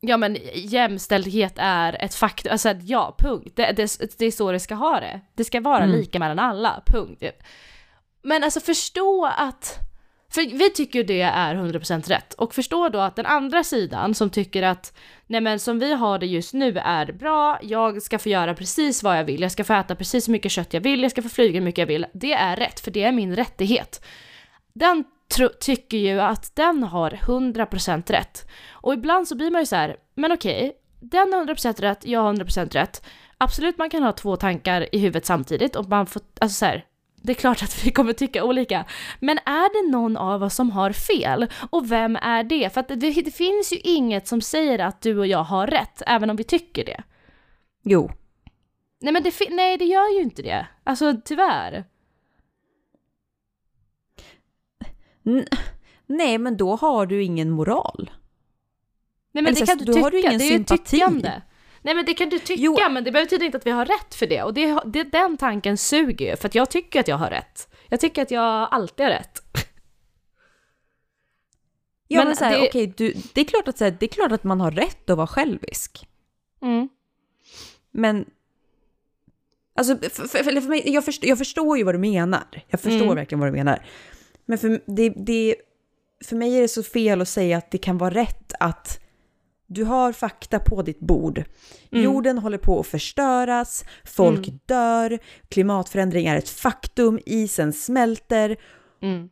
Speaker 1: Ja men jämställdhet är ett faktum, alltså ja, punkt. Det, det, det är så det ska ha det. Det ska vara
Speaker 2: Mm.
Speaker 1: lika mellan alla, punkt. Men alltså förstå att, för vi tycker det är 100% rätt. Och förstå då att den andra sidan som tycker att nej men som vi har det just nu är bra, jag ska få göra precis vad jag vill, jag ska få äta precis så mycket kött jag vill, jag ska få flyga hur mycket jag vill. Det är rätt, för det är min rättighet. Den tycker ju att den har 100% rätt. Och ibland så blir man ju så här, men okej, den har 100% rätt, jag har 100% rätt. Absolut, man kan ha två tankar i huvudet samtidigt och man får, alltså så här, det är klart att vi kommer tycka olika. Men är det någon av oss som har fel? Och vem är det? För att det, det finns ju inget som säger att du och jag har rätt, även om vi tycker det.
Speaker 2: Jo.
Speaker 1: Nej men det, nej, det gör ju inte det. Alltså tyvärr.
Speaker 2: Nej, men då har du ingen moral.
Speaker 1: Nej men det kan du tycka, har du ingen det är ju tyckande. Nej men det kan du tycka, jo. men det betyder inte att vi har rätt för det. Och det, det, den tanken suger ju, för att jag tycker att jag har rätt. Jag tycker att jag alltid har rätt. *laughs*
Speaker 2: Ja men, men såhär, det... okej, okay, det, är klart att, det är klart att man har rätt att vara självisk.
Speaker 1: Mm.
Speaker 2: Men Alltså, för, för, för mig, jag, förstår, jag förstår ju vad du menar. Jag förstår mm. verkligen vad du menar. Men för, det, det, för mig är det så fel att säga att det kan vara rätt att du har fakta på ditt bord. Mm. Jorden håller på att förstöras, folk mm. dör, klimatförändring är ett faktum, isen smälter.
Speaker 1: Mm.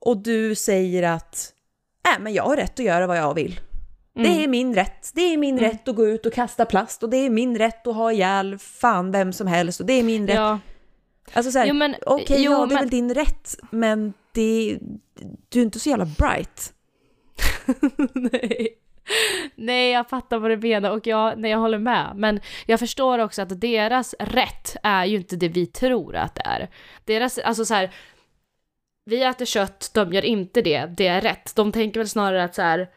Speaker 2: Och du säger att äh, men jag har rätt att göra vad jag vill. Det är mm. min rätt. Det är min mm. rätt att gå ut och kasta plast och det är min rätt att ha ihjäl fan vem som helst och det är min rätt. Ja. Alltså såhär, okej, okay, ja det är väl din rätt, men det, du är inte så jävla bright. *laughs*
Speaker 1: Nej. Nej, jag fattar vad du menar och jag, nej, jag håller med. Men jag förstår också att deras rätt är ju inte det vi tror att det är. Deras, alltså så här, vi äter kött, de gör inte det, det är rätt. De tänker väl snarare att så här,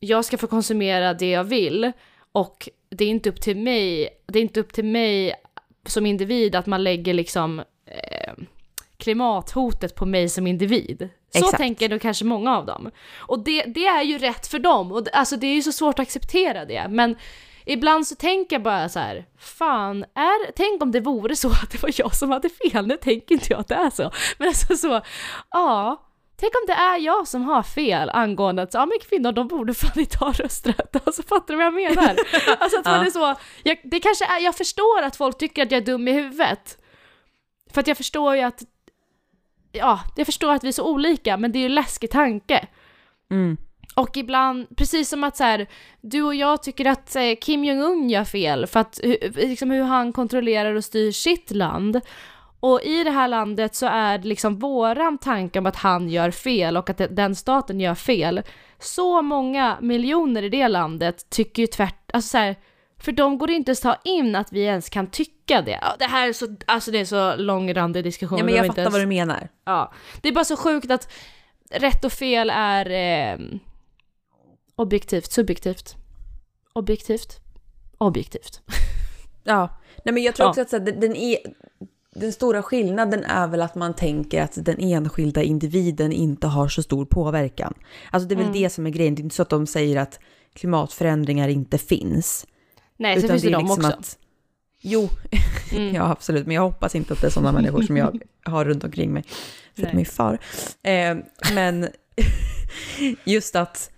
Speaker 1: jag ska få konsumera det jag vill och det är inte upp till mig, det är inte upp till mig som individ att man lägger liksom eh, klimathotet på mig som individ. Så Exakt. tänker då kanske många av dem. Och det, det är ju rätt för dem, och det, alltså det är ju så svårt att acceptera det. Men ibland så tänker jag bara så här, fan, är, tänk om det vore så att det var jag som hade fel, nu tänker inte jag att det är så. Men alltså så, ja, Tänk om det är jag som har fel angående att ja men kvinnor de borde fan inte ha rösträtt. Alltså fattar du vad jag menar? *laughs* Alltså att man ja. är så, jag, det kanske är, jag förstår att folk tycker att jag är dum i huvudet. För att jag förstår ju att, ja, jag förstår att vi är så olika men det är ju en läskig tanke.
Speaker 2: Mm.
Speaker 1: Och ibland, precis som att så här, du och jag tycker att eh, Kim Jong-Un gör fel för att liksom hur han kontrollerar och styr sitt land. Och i det här landet så är liksom våran tanke om att han gör fel och att den staten gör fel. Så många miljoner i det landet tycker ju tvärt, alltså så här, för de går inte ens ta in att vi ens kan tycka det. Det här är så, alltså det är så långrandig diskussion.
Speaker 2: Ja men jag fattar ens, vad du menar.
Speaker 1: Ja. Det är bara så sjukt att rätt och fel är eh, objektivt, subjektivt. Objektivt, objektivt. *laughs*
Speaker 2: Ja, nej men jag tror också ja. att så här, den är, den stora skillnaden är väl att man tänker att den enskilda individen inte har så stor påverkan. Alltså det är väl mm. det som är grejen, det är inte så att de säger att klimatförändringar inte finns.
Speaker 1: Nej, så finns det, det de liksom också. Att,
Speaker 2: jo, *laughs* mm. ja absolut, men jag hoppas inte att det är sådana människor som jag *laughs* har runt omkring mig, förutom min far. Eh, men *laughs* just att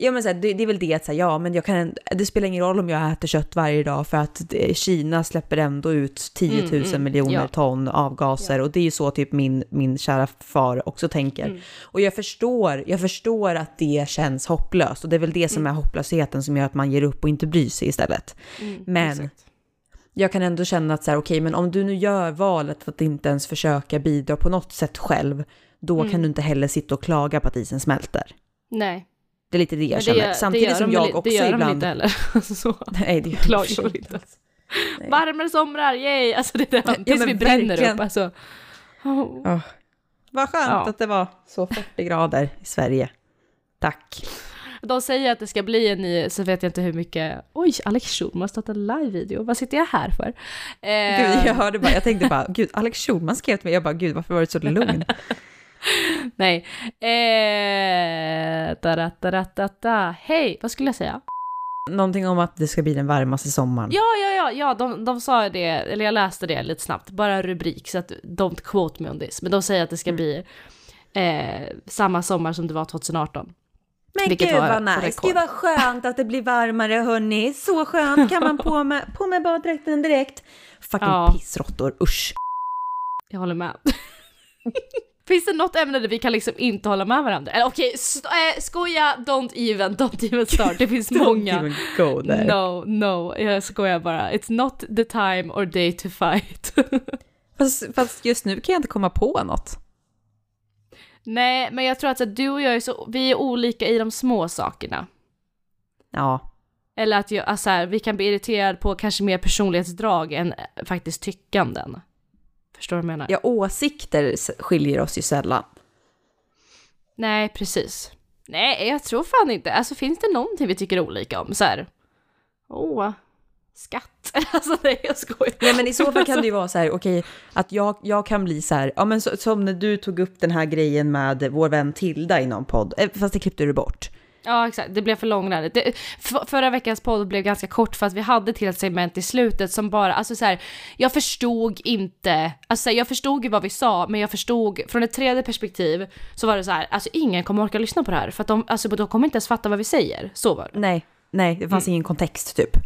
Speaker 2: Ja men så här, det, det, är väl det att säga, ja men jag kan, det spelar ingen roll om jag äter kött varje dag för att Kina släpper ändå ut 10 000 mm, mm, miljoner ja. ton avgaser ja. och det är ju så typ min, min kära far också tänker. Mm. Och jag förstår, jag förstår att det känns hopplöst och det är väl det som mm. är hopplösheten som gör att man ger upp och inte bryr sig istället.
Speaker 1: Mm,
Speaker 2: men exakt. jag kan ändå känna att så här, okej okay, men om du nu gör valet att inte ens försöka bidra på något sätt själv, då kan mm. du inte heller sitta och klaga på att isen smälter.
Speaker 1: Nej.
Speaker 2: Det är lite det jag känner. Samtidigt som jag också ibland... Det gör de
Speaker 1: inte heller. *laughs* så.
Speaker 2: Nej, det
Speaker 1: gör de inte. Varmare somrar, yay! Alltså det är tills ja, vi brinner verkligen. upp. Alltså.
Speaker 2: Oh. Oh. Vad skönt ja. att det var så 40 grader i Sverige. Tack.
Speaker 1: De säger att det ska bli en ny, så vet jag inte hur mycket, oj, Alex Schulman har startat en live-video, vad sitter jag här för?
Speaker 2: Eh... Gud, jag hörde bara, jag tänkte bara, gud, Alex Schulman skrev till mig, jag bara, gud, varför var du så lugn? *laughs*
Speaker 1: Nej. Eh, da. Hej, vad skulle jag säga?
Speaker 2: Någonting om att det ska bli den varmaste sommaren.
Speaker 1: Ja, ja, ja, ja, de, de sa det, eller jag läste det lite snabbt, bara en rubrik, så att don't quote me on this. Men de säger att det ska mm. bli eh, samma sommar som det var 2018.
Speaker 2: Men Vilket gud vad nice, gud vad skönt att det blir varmare hörni. Så skönt, kan man på med, på med baddräkten direkt. Fucking ja. pissråttor, usch.
Speaker 1: Jag håller med. *laughs* Finns det något ämne där vi kan liksom inte hålla med varandra? Eller okej, okay, äh, skoja, don't even, don't even start. Det finns *laughs* många.
Speaker 2: Even go there.
Speaker 1: No, no, jag skojar bara. It's not the time or day to fight. *laughs*
Speaker 2: Fast, fast just nu kan jag inte komma på något.
Speaker 1: Nej, men jag tror att så, du och jag är så, vi är olika i de små sakerna.
Speaker 2: Ja.
Speaker 1: Eller att jag, alltså här, vi kan bli irriterade på kanske mer personlighetsdrag än eh, faktiskt tyckanden. Förstår du vad jag menar?
Speaker 2: Ja, åsikter skiljer oss ju sällan.
Speaker 1: Nej, precis. Nej, jag tror fan inte. Alltså finns det någonting vi tycker olika om? Så här, åh, skatt. *laughs* alltså nej, jag skojar.
Speaker 2: Nej men i så fall kan det ju *laughs* vara så här, okej, att jag, jag kan bli så här, ja men så, som när du tog upp den här grejen med vår vän Tilda i någon podd, eh, fast det klippte du bort.
Speaker 1: Ja, exakt. Det blev för långrandigt. Det, för, förra veckans podd blev ganska kort för att vi hade till ett segment i slutet som bara, alltså så här, jag förstod inte, alltså så här, jag förstod ju vad vi sa, men jag förstod från ett tredje perspektiv så var det så här, alltså ingen kommer orka lyssna på det här för att de, alltså de kommer inte ens fatta vad vi säger. Så var det.
Speaker 2: Nej, nej, det fanns ingen kontext typ.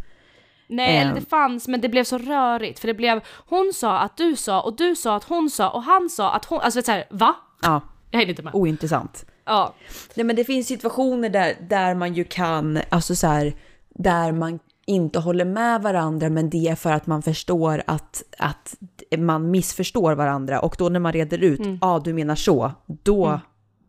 Speaker 1: Nej, eller
Speaker 2: Ehm.
Speaker 1: det fanns, men det blev så rörigt för det blev, hon sa att du sa och du sa att hon sa och han sa att hon, alltså så här, va?
Speaker 2: Ja,
Speaker 1: Jag hängde inte med.
Speaker 2: ointressant.
Speaker 1: Ja.
Speaker 2: Nej men det finns situationer där, där man ju kan, alltså så här, där man inte håller med varandra men det är för att man förstår att, att man missförstår varandra och då när man reder ut, ja ah, du menar så, då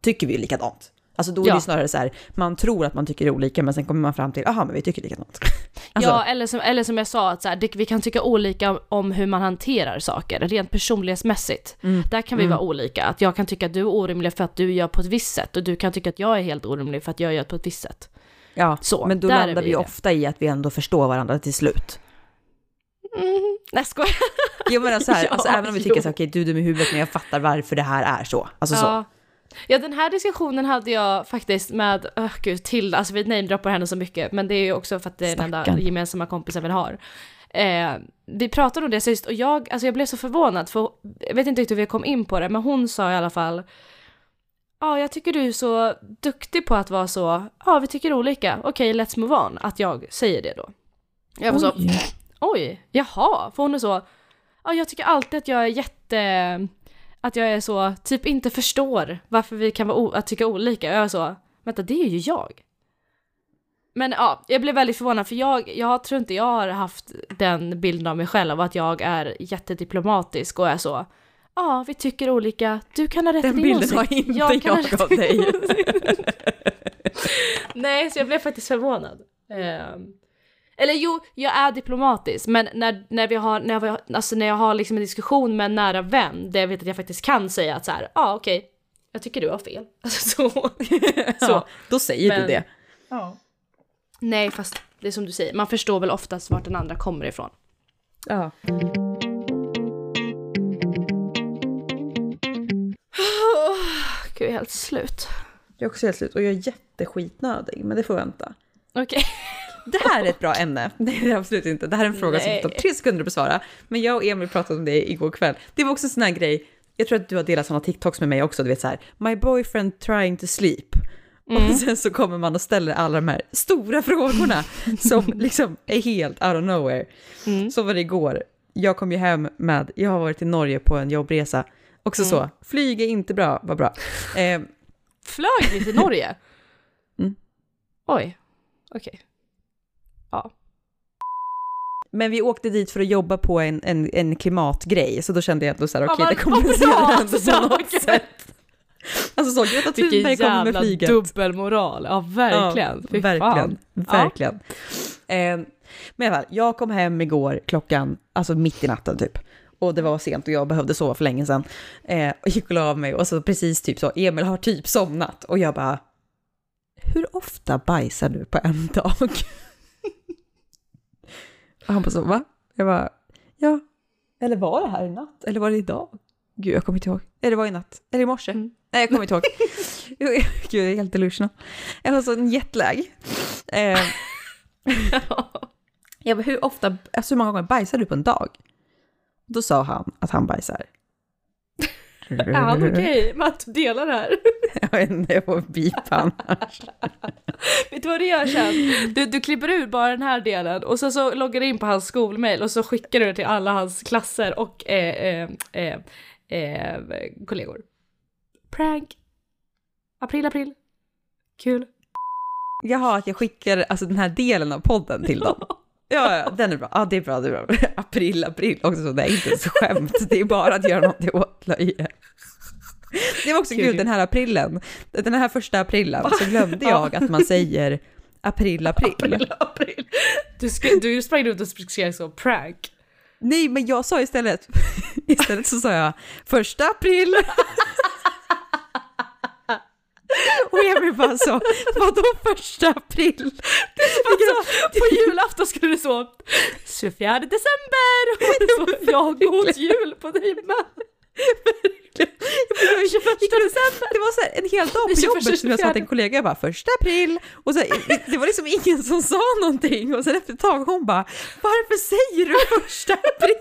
Speaker 2: tycker vi likadant. Alltså då är det
Speaker 1: Ja.
Speaker 2: ju snarare så här, man tror att man tycker olika men sen kommer man fram till, aha men vi tycker likadant. *laughs* Alltså,
Speaker 1: ja, eller som, eller som jag sa, att så här, det, vi kan tycka olika om hur man hanterar saker, rent personlighetsmässigt.
Speaker 2: Mm.
Speaker 1: Där kan vi vara olika. Att jag kan tycka att du är orimlig för att du gör på ett visst sätt och du kan tycka att jag är helt orimlig för att jag gör på ett visst sätt.
Speaker 2: ja,
Speaker 1: Så,
Speaker 2: men då landar
Speaker 1: vi
Speaker 2: vi
Speaker 1: det.
Speaker 2: ofta i att vi ändå förstår varandra till slut.
Speaker 1: Mm. Nej, skojar.
Speaker 2: Jo men alltså, här, *laughs*
Speaker 1: Ja,
Speaker 2: alltså även om vi tycker så okej du är dum i huvudet men jag fattar varför det här är så. Alltså så.
Speaker 1: Ja. den här diskussionen hade jag faktiskt med, öh gud, till, alltså vi namedroppar henne så mycket, men det är ju också för att det är den enda gemensamma kompisen vi har. Eh, vi pratade om det sist och jag, alltså jag blev så förvånad för jag vet inte riktigt hur vi kom in på det, men hon sa i alla fall Ja, jag tycker du är så duktig på att vara så, ja vi tycker olika, okej let's move on, att jag säger det då. Jag var så,
Speaker 2: Oj.
Speaker 1: jaha, för hon är så, ja jag tycker alltid att jag är jätte, att jag är så, typ inte förstår varför vi kan vara att tycka olika. Jag är så, vänta det är ju jag. Men ja, jag blev väldigt förvånad för jag, jag tror inte jag har haft den bilden av mig själv, att jag är jättediplomatisk och är så, ja vi tycker olika, du kan ha rätt
Speaker 2: Den
Speaker 1: i din
Speaker 2: bilden har inte jag,
Speaker 1: ha rätt
Speaker 2: av dig.
Speaker 1: min åsikt." *laughs* Nej, så jag blev faktiskt förvånad. Ehm, eller jo, jag är diplomatisk, men när, när, vi har, när, vi, alltså när jag har liksom en diskussion med en nära vän, där jag vet att jag faktiskt kan säga att så här, ja ah, okej, jag tycker du har fel. *laughs* Alltså så. så. *laughs*
Speaker 2: Ja, då säger
Speaker 1: Men-
Speaker 2: du det.
Speaker 1: Nej, fast det är som du säger, man förstår väl oftast vart den andra kommer ifrån.
Speaker 2: Ja. *sighs*
Speaker 1: Gud, jag är helt slut.
Speaker 2: Jag är också helt slut och jag är jätteskitnödig, men det får vänta.
Speaker 1: Okej.
Speaker 2: Det här är ett bra ämne. Nej, *laughs* det är absolut inte. Det här är en fråga
Speaker 1: Nej.
Speaker 2: som tar tre sekunder att besvara. Men jag och Emil pratade om det igår kväll. Det var också en sån här grej. Jag tror att du har delat sådana TikToks med mig också. Du vet så här, my boyfriend trying to sleep. Och sen så kommer man och ställer alla de här stora frågorna *laughs* som liksom är helt out of nowhere.
Speaker 1: Mm.
Speaker 2: Så var det igår. Jag kom ju hem med, jag har varit i Norge på en jobbresa. Också så, flyg är inte bra, vad bra. *laughs* Eh,
Speaker 1: Flög vi till Norge?
Speaker 2: Mm.
Speaker 1: Oj. Okej. Ja.
Speaker 2: Men vi åkte dit för att jobba på en, en, en klimatgrej, så då kände jag ändå så här,
Speaker 1: Ja,
Speaker 2: okej,
Speaker 1: vad-
Speaker 2: det kompenserar ändå
Speaker 1: att
Speaker 2: på något *laughs* sätt. Alltså så, Greta
Speaker 1: Vilken
Speaker 2: Thunberg kommer med
Speaker 1: jävla
Speaker 2: flyget.
Speaker 1: dubbelmoral. Ja, verkligen.
Speaker 2: Ja, verkligen, verkligen. Eh, men i alla fall, jag kom hem igår klockan, alltså mitt i natten typ. Och det var sent och jag behövde sova för länge sedan. Eh, och gick och la mig och så precis typ så, Emil har typ somnat. Och jag bara, hur ofta bajsar du på en dag? Och han bara så, va? Jag bara, ja. Eller var det här i natt? Eller var det idag? Gud, jag kommer inte ihåg. Eller det var i natt. Eller i morse.
Speaker 1: Mm.
Speaker 2: Nej, jag kommer inte ihåg. *laughs* Gud, jag är helt delusional. Jag har sån jetlag. Eh, *laughs* jag bara, hur ofta, alltså hur många gånger bajsar du på en dag? Då sa han att han bajsar.
Speaker 1: Är han okej med att dela det här? *laughs*
Speaker 2: Jag vet inte, jag får bipa annars. *laughs*
Speaker 1: Vet du vad du gör sen? Du, du klipper ut bara den här delen och sen så loggar du in på hans skolmail och så skickar du det till alla hans klasser och eh, eh, eh, eh, kollegor. Prank. April, april. Kul.
Speaker 2: Jaha, att jag skickar alltså den här delen av podden till dem. *laughs* Ja, ja, den är bra. Ja, det är bra. Det är bra. April, april. Också så, det är inte ens skämt. Det är bara att göra någonting åt löje. Det var också kul, den här aprilen. Den här första aprilen så glömde jag att man säger april, april. *laughs*
Speaker 1: april, april. Du, ska, du sprang runt och skrev så prank.
Speaker 2: Nej, men jag sa istället, *laughs* istället så sa jag första april. *laughs* Och Emil bara så, vadå första april?
Speaker 1: Alltså, på julafton skulle du så, 24 december, och så, ja, god jul på dig med.
Speaker 2: Det var så här, en hel dag på jobbet som jag sa till en kollega, jag bara första april, och så här, det var liksom ingen som sa någonting och sen efter ett tag hon bara varför säger du första april?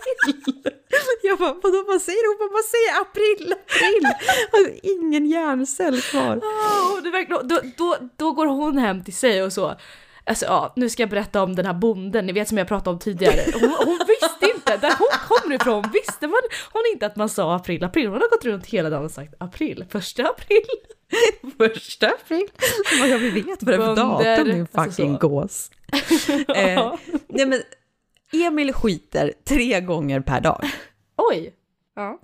Speaker 2: Jag bara vadå vad säger hon? Bara, vad säger april, april? Alltså, ingen hjärncell kvar.
Speaker 1: Oh, det verkligen, då, då, då går hon hem till sig och så Alltså ja, nu ska jag berätta om den här bonden, ni vet som jag pratade om tidigare. Hon, hon visste inte, där hon kommer ifrån visste man, hon inte att man sa april, april. Hon har gått runt hela dagen och sagt april, första april. *laughs*
Speaker 2: Första april? Vad jag vet vad det är för datum din alltså fucking alltså gås. *laughs* eh, nej men, Emil skiter tre gånger per dag.
Speaker 1: Oj! Ja.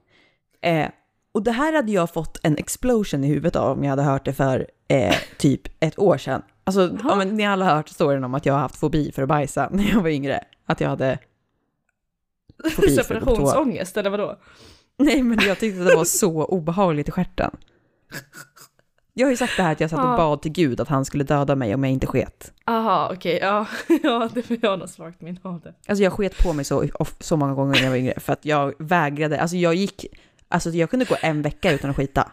Speaker 2: Eh, och det här hade jag fått en explosion i huvudet av om jag hade hört det för eh, typ ett år sedan. Alltså, ja, men ni alla har hört storyn om att jag har haft fobi för att bajsa *laughs* när jag var yngre. Att jag hade
Speaker 1: fobi Separationsångest eller vadå?
Speaker 2: Nej, men jag tyckte det var så obehagligt i stjärten. Jag har ju sagt det här att jag satt och bad till Gud att han skulle döda mig om jag inte sket.
Speaker 1: Aha, okej, okay, ja. *laughs* ja, det var jag något svagt min av det.
Speaker 2: Alltså jag sket på mig så, så många gånger när jag var yngre för att jag vägrade, alltså jag gick, alltså jag kunde gå en vecka utan att skita.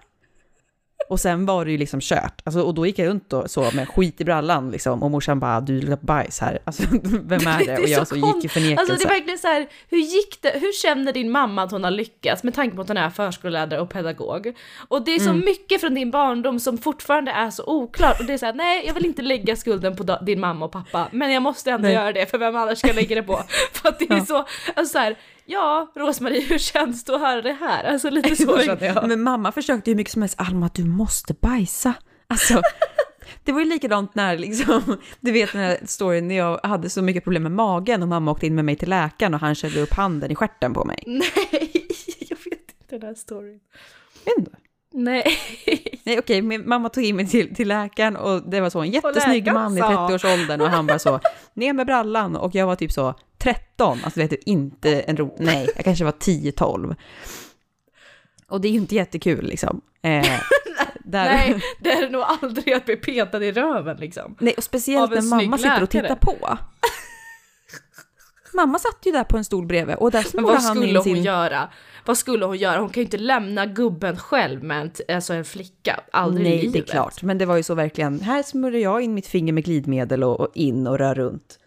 Speaker 2: Och sen var det ju liksom kört. Alltså, och då gick jag runt och så med skit i brallan liksom. Och morsan bara, du luktar bajs här. Alltså, *laughs* vem är det? Och jag så, så gick i förnekelse.
Speaker 1: Alltså det är verkligen så här, hur gick det? Hur känner din mamma att hon har lyckats med tanke på att hon är förskollärare och pedagog? Och det är så mm. mycket från din barndom som fortfarande är så oklart. Och det är så här, nej jag vill inte lägga skulden på din mamma och pappa. Men jag måste ändå nej. göra det, för vem annars ska jag lägga det på? *laughs* för att det är ja. så, alltså så här, ja, Rosmarie, hur känns det att höra det här? Alltså lite *laughs* så jag.
Speaker 2: Men mamma försökte ju mycket som helst, Alma du måste bajsa. Alltså, *laughs* det var ju likadant när liksom, du vet den här storyn när jag hade så mycket problem med magen och mamma åkte in med mig till läkaren och han körde upp handen i stjärten på mig.
Speaker 1: Nej, *laughs* jag vet inte den här storyn.
Speaker 2: Ändå.
Speaker 1: Nej.
Speaker 2: Nej okej, min mamma tog in mig till, till läkaren och det var så en jättesnygg man i 30-årsåldern och han bara så, ner med brallan och jag var typ så 13, alltså vet du, inte en ro, nej, jag kanske var 10-12. Och det är ju inte jättekul liksom. Eh, *laughs*
Speaker 1: där... Nej, det är nog aldrig att bli petad i röven liksom.
Speaker 2: Nej, och speciellt när mamma sitter och tittar på. mamma satt ju där på en stol bredvid och där
Speaker 1: Men vad skulle hon göra? Vad skulle hon göra? Hon kan ju inte lämna gubben själv med en, alltså en flicka, aldrig
Speaker 2: Nej,
Speaker 1: i livet.
Speaker 2: det är klart. Men det var ju så verkligen, här smörjer jag in mitt finger med glidmedel och, och in och rör runt.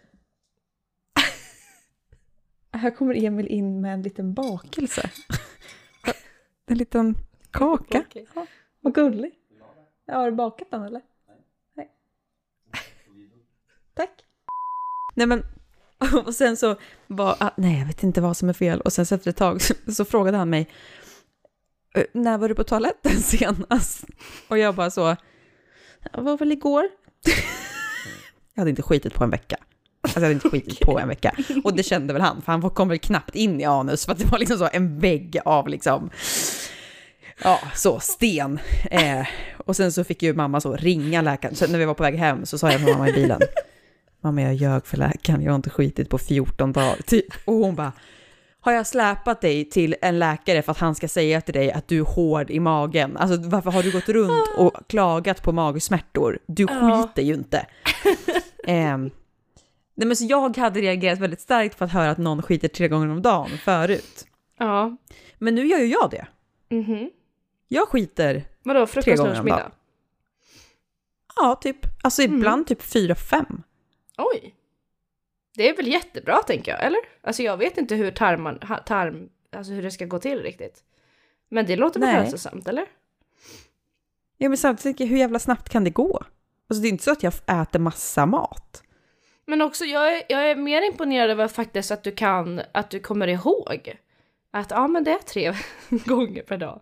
Speaker 2: *laughs* här kommer Emil in med en liten bakelse. en liten kaka. Okay. Ja, vad gullig. Ja, har du bakat den eller? Nej. Tack. Nej men *laughs* Och sen så var, ah, nej jag vet inte vad som är fel. Och sen så efter ett tag så, så frågade han mig, eh, när var du på toaletten *laughs* senast? Och jag bara så, det var väl igår. *laughs* jag hade inte skitit på en vecka. Alltså jag hade inte skitit på en vecka. Och det kände väl han, för han kom väl knappt in i anus, för att det var liksom så en vägg av liksom, ja, så sten. Eh, och sen så fick ju mamma så ringa läkaren, så när vi var på väg hem så sa jag till mamma i bilen, mamma jag ljög för läkaren, jag har inte skitit på 14 dagar. Typ. Och hon bara, har jag släpat dig till en läkare för att han ska säga till dig att du är hård i magen? Alltså varför har du gått runt och klagat på magsmärtor? Du skiter ju inte. um, *laughs* nej men så jag hade reagerat väldigt starkt på att höra att någon skiter tre gånger om dagen förut.
Speaker 1: Ja.
Speaker 2: Men nu gör ju jag det.
Speaker 1: Mm
Speaker 2: jag skiter
Speaker 1: Vadå, frukost, tre gånger om dagen.
Speaker 2: Ja, typ. Alltså mm. ibland typ fyra, fem.
Speaker 1: Oj. Det är väl jättebra tänker jag, eller? Alltså jag vet inte hur tarman, tarm, alltså hur det ska gå till riktigt. Men det låter väl hälsosamt, eller?
Speaker 2: Ja men samtidigt tänker jag, hur jävla snabbt kan det gå? Alltså det är inte så att jag äter massa mat.
Speaker 1: Men också, jag är, jag är mer imponerad över faktiskt att du kan, att du kommer ihåg. Att ja men det är tre *laughs* gånger per dag.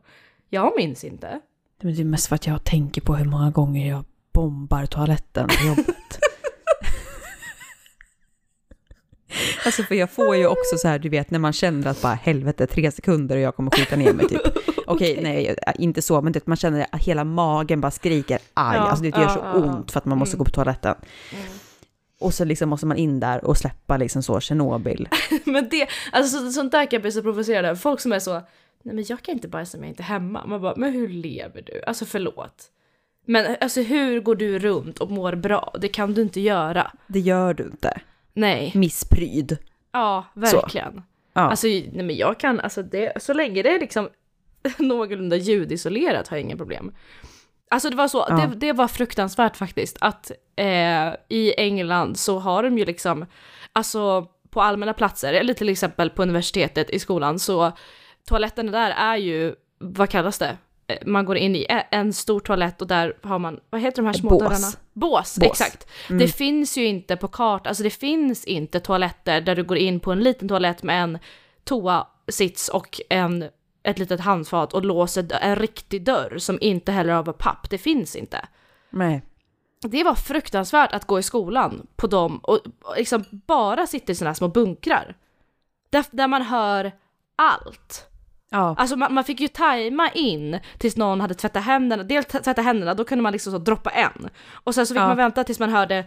Speaker 1: Jag minns inte.
Speaker 2: Men det är mest för att jag tänker på hur många gånger jag bombar toaletten på jobbet. *laughs* Alltså för jag får ju också så här, du vet när man känner att bara helvete, tre sekunder och jag kommer skita ner mig typ. *laughs* Okej, nej, inte så, men det, man känner att hela magen bara skriker aj,
Speaker 1: Ja,
Speaker 2: alltså det gör
Speaker 1: ja,
Speaker 2: så
Speaker 1: ja,
Speaker 2: ont för att man måste
Speaker 1: Mm.
Speaker 2: gå på toaletten.
Speaker 1: Mm.
Speaker 2: Och så liksom måste man in där och släppa liksom så Tjernobyl. *laughs*
Speaker 1: Men det, alltså så, sånt där kan jag bli så provocerad av. Folk som är så, nej men jag kan inte bajsa om jag inte är hemma. Man bara, men hur lever du? Alltså förlåt. Men alltså hur går du runt och mår bra? Det kan du inte göra.
Speaker 2: Det gör du inte.
Speaker 1: Nej.
Speaker 2: Misspryd.
Speaker 1: Ja, verkligen.
Speaker 2: Ja.
Speaker 1: Alltså, nej men jag kan, alltså det, så länge det är liksom *laughs* någorlunda ljudisolerat har jag inga problem. Alltså det var så,
Speaker 2: Ja.
Speaker 1: det, det var fruktansvärt faktiskt att eh, i England så har de ju liksom, alltså på allmänna platser, eller till exempel på universitetet i skolan, så toaletterna där är ju, vad kallas det? Eh, Man går in i en stor toalett och där har man, vad heter de här små
Speaker 2: Bås.
Speaker 1: dörrarna? Bås,
Speaker 2: Bås.
Speaker 1: exakt.
Speaker 2: Mm.
Speaker 1: Det finns ju inte på kart, alltså det finns inte toaletter där du går in på en liten toalett med en toasits och en, ett litet handfat och låser en riktig dörr som inte heller av papp. Det finns inte.
Speaker 2: Nej.
Speaker 1: Det var fruktansvärt att gå i skolan på dem och, och liksom bara sitta i sådana här små bunkrar. Där, där man hör allt.
Speaker 2: Ja.
Speaker 1: Alltså man, man fick ju tajma in tills någon hade tvättat händerna, dels t- tvätta händerna, då kunde man liksom så droppa en. Och sen så fick
Speaker 2: Ja.
Speaker 1: man vänta tills man hörde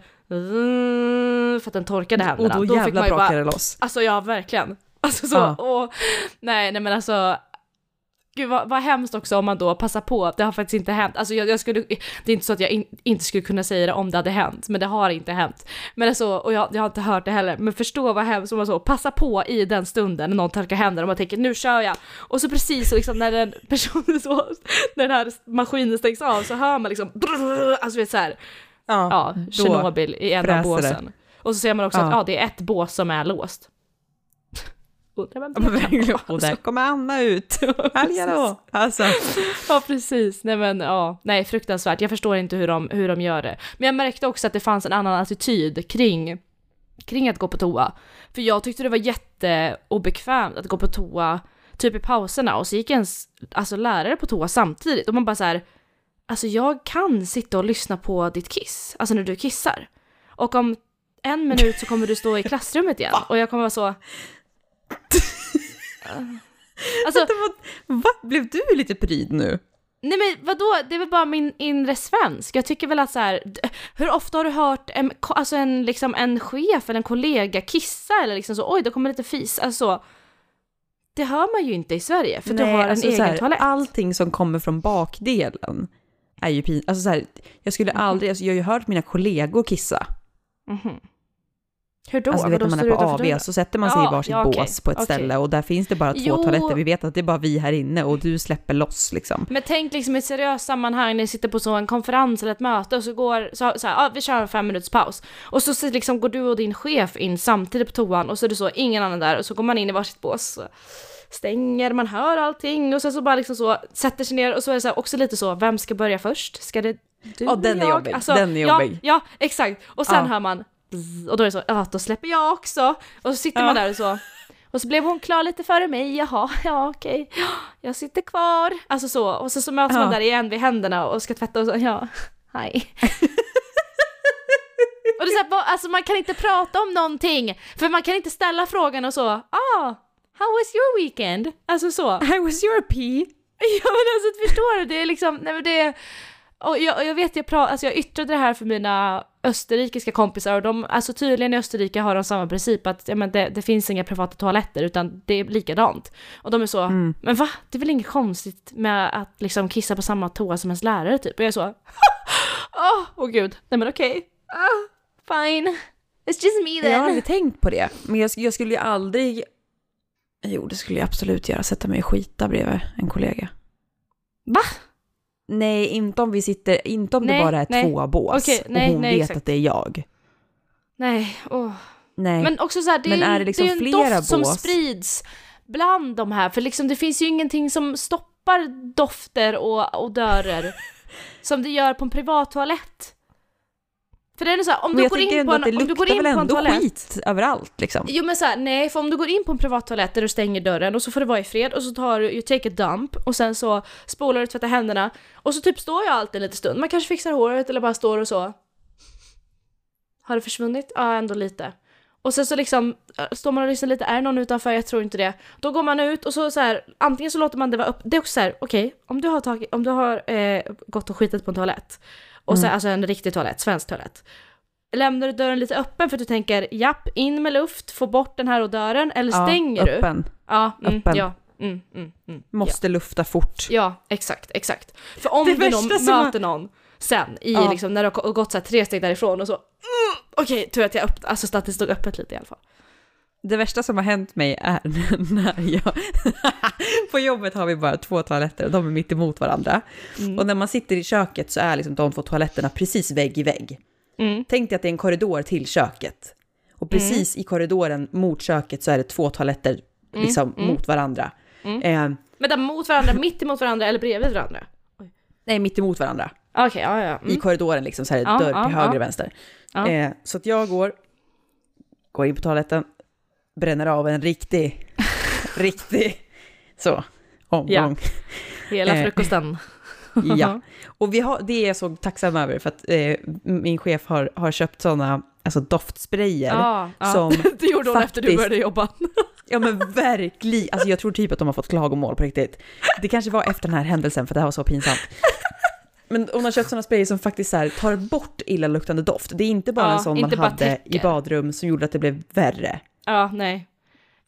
Speaker 1: för att den torkade
Speaker 2: Och
Speaker 1: händerna.
Speaker 2: då
Speaker 1: fick
Speaker 2: jävlar brakar det loss.
Speaker 1: Alltså ja, verkligen. Alltså så,
Speaker 2: Ja.
Speaker 1: och, nej, nej men alltså, gud vad, vad hemskt också om man då passar på, det har faktiskt inte hänt. Alltså jag, jag skulle, det är inte så att jag in, inte skulle kunna säga det om det hade hänt, men det har inte hänt. Men alltså, och jag, jag har inte hört det heller, men förstå vad hemskt om man så, passa på i den stunden när någon torkar händerna och man tänker nu kör jag. Och så precis så liksom när den *laughs* personen så, när den här maskinen stängs av så hör man liksom, brrr, alltså vet så här, ja,
Speaker 2: då
Speaker 1: Tjernobyl i en av
Speaker 2: fräser det.
Speaker 1: båsen. Och så ser man också
Speaker 2: Ja.
Speaker 1: att ja, det är ett bås som är låst. Kan
Speaker 2: verkligen.
Speaker 1: vara.
Speaker 2: Och där kommer Anna ut. *laughs* Då. Alltså.
Speaker 1: Ja precis, nej men ja, nej fruktansvärt. Jag förstår inte hur de, hur de gör det. Men jag märkte också att det fanns en annan attityd kring, kring att gå på toa. För jag tyckte det var jätteobekvämt att gå på toa typ i pauserna och så gick ens alltså, lärare på toa samtidigt och man bara så här, alltså jag kan sitta och lyssna på ditt kiss, alltså när du kissar. Och om en minut så kommer du stå i klassrummet igen och jag kommer vara så... *laughs* Alltså,
Speaker 2: Va? Blev du lite pryd nu?
Speaker 1: Nej men vadå, det är väl bara min inre svensk. Jag tycker väl att så här, hur ofta har du hört en, alltså en, liksom en chef eller en kollega kissa eller liksom så oj det kommer lite fis, alltså det hör man ju inte i Sverige för du har en
Speaker 2: alltså
Speaker 1: egen
Speaker 2: här,
Speaker 1: toalett.
Speaker 2: Allting som kommer från bakdelen är ju pinsamt. Alltså så här, jag skulle
Speaker 1: Mhm.
Speaker 2: aldrig, alltså jag har ju hört mina kollegor kissa.
Speaker 1: Mhm. Hur då?
Speaker 2: Alltså vet när man är på AV så sätter man sig
Speaker 1: Ja,
Speaker 2: i varsitt
Speaker 1: ja, okej,
Speaker 2: bås på ett
Speaker 1: okej.
Speaker 2: ställe och där finns det bara två
Speaker 1: Jo.
Speaker 2: toaletter. Vi vet att det är bara vi här inne och du släpper loss liksom.
Speaker 1: Men tänk liksom i ett seriöst sammanhang när ni sitter på så en konferens eller ett möte och så går, så, så här, ah, vi kör en fem minuters paus. Och så, så liksom går du och din chef in samtidigt på toan och så är det så ingen annan där och så går man in i varsitt bås. Stänger, man hör allting och sen så bara liksom så sätter sig ner och så är det så här, också lite så, vem ska börja först? Ska det du
Speaker 2: Ja, den är
Speaker 1: jag?
Speaker 2: jobbig, den är jobbig.
Speaker 1: Ja, ja exakt. Och sen
Speaker 2: Ja.
Speaker 1: hör man och då är det så, ja då släpper jag också. Och så sitter
Speaker 2: Ja.
Speaker 1: man där och så. Och så blev hon klar lite före mig, jaha, *laughs* ja okej, Ja, jag sitter kvar. Alltså så, och så, så möts man
Speaker 2: Ja.
Speaker 1: där igen vid händerna och ska tvätta och så, ja, hej. *laughs* och det är så här, alltså man kan inte prata om någonting, för man kan inte ställa frågan och så, ah, how was your weekend? Alltså så.
Speaker 2: I was your pee. *laughs*
Speaker 1: Ja men alltså förstår du, det är liksom, nej men det är, och jag, jag vet jag pra, alltså jag yttrade det här för mina österrikiska kompisar och de, alltså tydligen i Österrike har de samma princip att ja, men det, det finns inga privata toaletter utan det är likadant. Och de är så,
Speaker 2: Mm.
Speaker 1: men va? Det är väl inget konstigt med att liksom kissa på samma toa som ens lärare typ? Och jag är så, *laughs* åh oh, gud, nej men okej, ah, fine, it's just me
Speaker 2: Jag har
Speaker 1: then.
Speaker 2: aldrig tänkt på det. Men jag, jag skulle ju aldrig... Jo, det skulle jag absolut göra. Sätta mig och skita bredvid en kollega.
Speaker 1: Va?
Speaker 2: Nej, inte om vi sitter... Inte om
Speaker 1: Nej,
Speaker 2: det bara är
Speaker 1: nej.
Speaker 2: två bås
Speaker 1: Okej, nej,
Speaker 2: och hon vet
Speaker 1: exakt.
Speaker 2: att det är jag.
Speaker 1: Nej, åh.
Speaker 2: Nej.
Speaker 1: Men också så här, det är,
Speaker 2: är det liksom
Speaker 1: det är en doft som
Speaker 2: bås?
Speaker 1: sprids bland de här, för liksom det finns ju ingenting som stoppar dofter och odörer *laughs* som det gör på en privat toalett. För det är så här, om du går in på en,
Speaker 2: det
Speaker 1: om du går in på en toalett.
Speaker 2: skit överallt liksom.
Speaker 1: Jo men såhär, nej för om du går in på en privat toalett där du stänger dörren och så får du vara i fred och så tar du, you take a dump och sen så spolar du och tvättar händerna och så typ står jag alltid en liten stund, man kanske fixar håret eller bara står och så. Har det försvunnit? Ja, ändå lite. Och sen så liksom äh, står man och lyssnar lite, är det någon utanför? Jag tror inte det. Då går man ut och så, så här, antingen så låter man det vara upp. Det är också så här, okej, om du har, tagit, om du har eh, gått och skitit på en toalett, och så,
Speaker 2: Mm.
Speaker 1: alltså en riktig toalett, svensk toalett. Lämnar du dörren lite öppen för att du tänker, japp, in med luft, få bort den här odören, eller
Speaker 2: Ja,
Speaker 1: stänger du?
Speaker 2: öppen.
Speaker 1: Ja, mm,
Speaker 2: Öppen.
Speaker 1: ja. Mm, mm, mm,
Speaker 2: Måste lufta fort.
Speaker 1: Ja, exakt, exakt. För om
Speaker 2: Det
Speaker 1: du någon, möter någon sen, i
Speaker 2: Ja.
Speaker 1: liksom, när du har gått så tre steg därifrån och så, mm, okej, tur att jag öppnade, alltså så att det stod öppet lite i alla fall.
Speaker 2: Det värsta som har hänt mig är *laughs* när jag... *laughs* på jobbet har vi bara två toaletter och de är mitt emot varandra.
Speaker 1: Mm.
Speaker 2: Och när man sitter i köket så är liksom de två toaletterna precis vägg i vägg.
Speaker 1: Mm.
Speaker 2: Tänk dig att det är en korridor till köket. Och precis i korridoren mot köket så är det två toaletter liksom
Speaker 1: mm.
Speaker 2: mot varandra.
Speaker 1: Mm.
Speaker 2: Eh,
Speaker 1: Men där mot varandra, mitt emot varandra eller bredvid varandra?
Speaker 2: nej, mitt emot varandra.
Speaker 1: Okej, ja, ja.
Speaker 2: I
Speaker 1: Mm.
Speaker 2: korridoren liksom, så här
Speaker 1: Ja,
Speaker 2: dörr till höger och vänster. Eh, så att jag går, går in på toaletten, bränner av en riktig, *laughs* riktig, så, omgång.
Speaker 1: Hela
Speaker 2: eh,
Speaker 1: frukosten.
Speaker 2: Ja. *laughs* Och vi har, det är jag så tacksam över för att eh, min chef har, har köpt sådana alltså doftsprayer.
Speaker 1: Ja, ja.
Speaker 2: som *laughs*
Speaker 1: det gjorde hon efter du
Speaker 2: faktiskt-
Speaker 1: började jobba.
Speaker 2: Ja men verkligen, alltså jag tror typ att de har fått klagomål på riktigt. Det kanske var efter den här händelsen för det här var så pinsamt. Men hon har köpt sådana sprayer som faktiskt så här, tar bort illaluktande doft. Det är inte bara
Speaker 1: Ja,
Speaker 2: en sån man hade i badrum som gjorde att det blev värre.
Speaker 1: Ja, nej.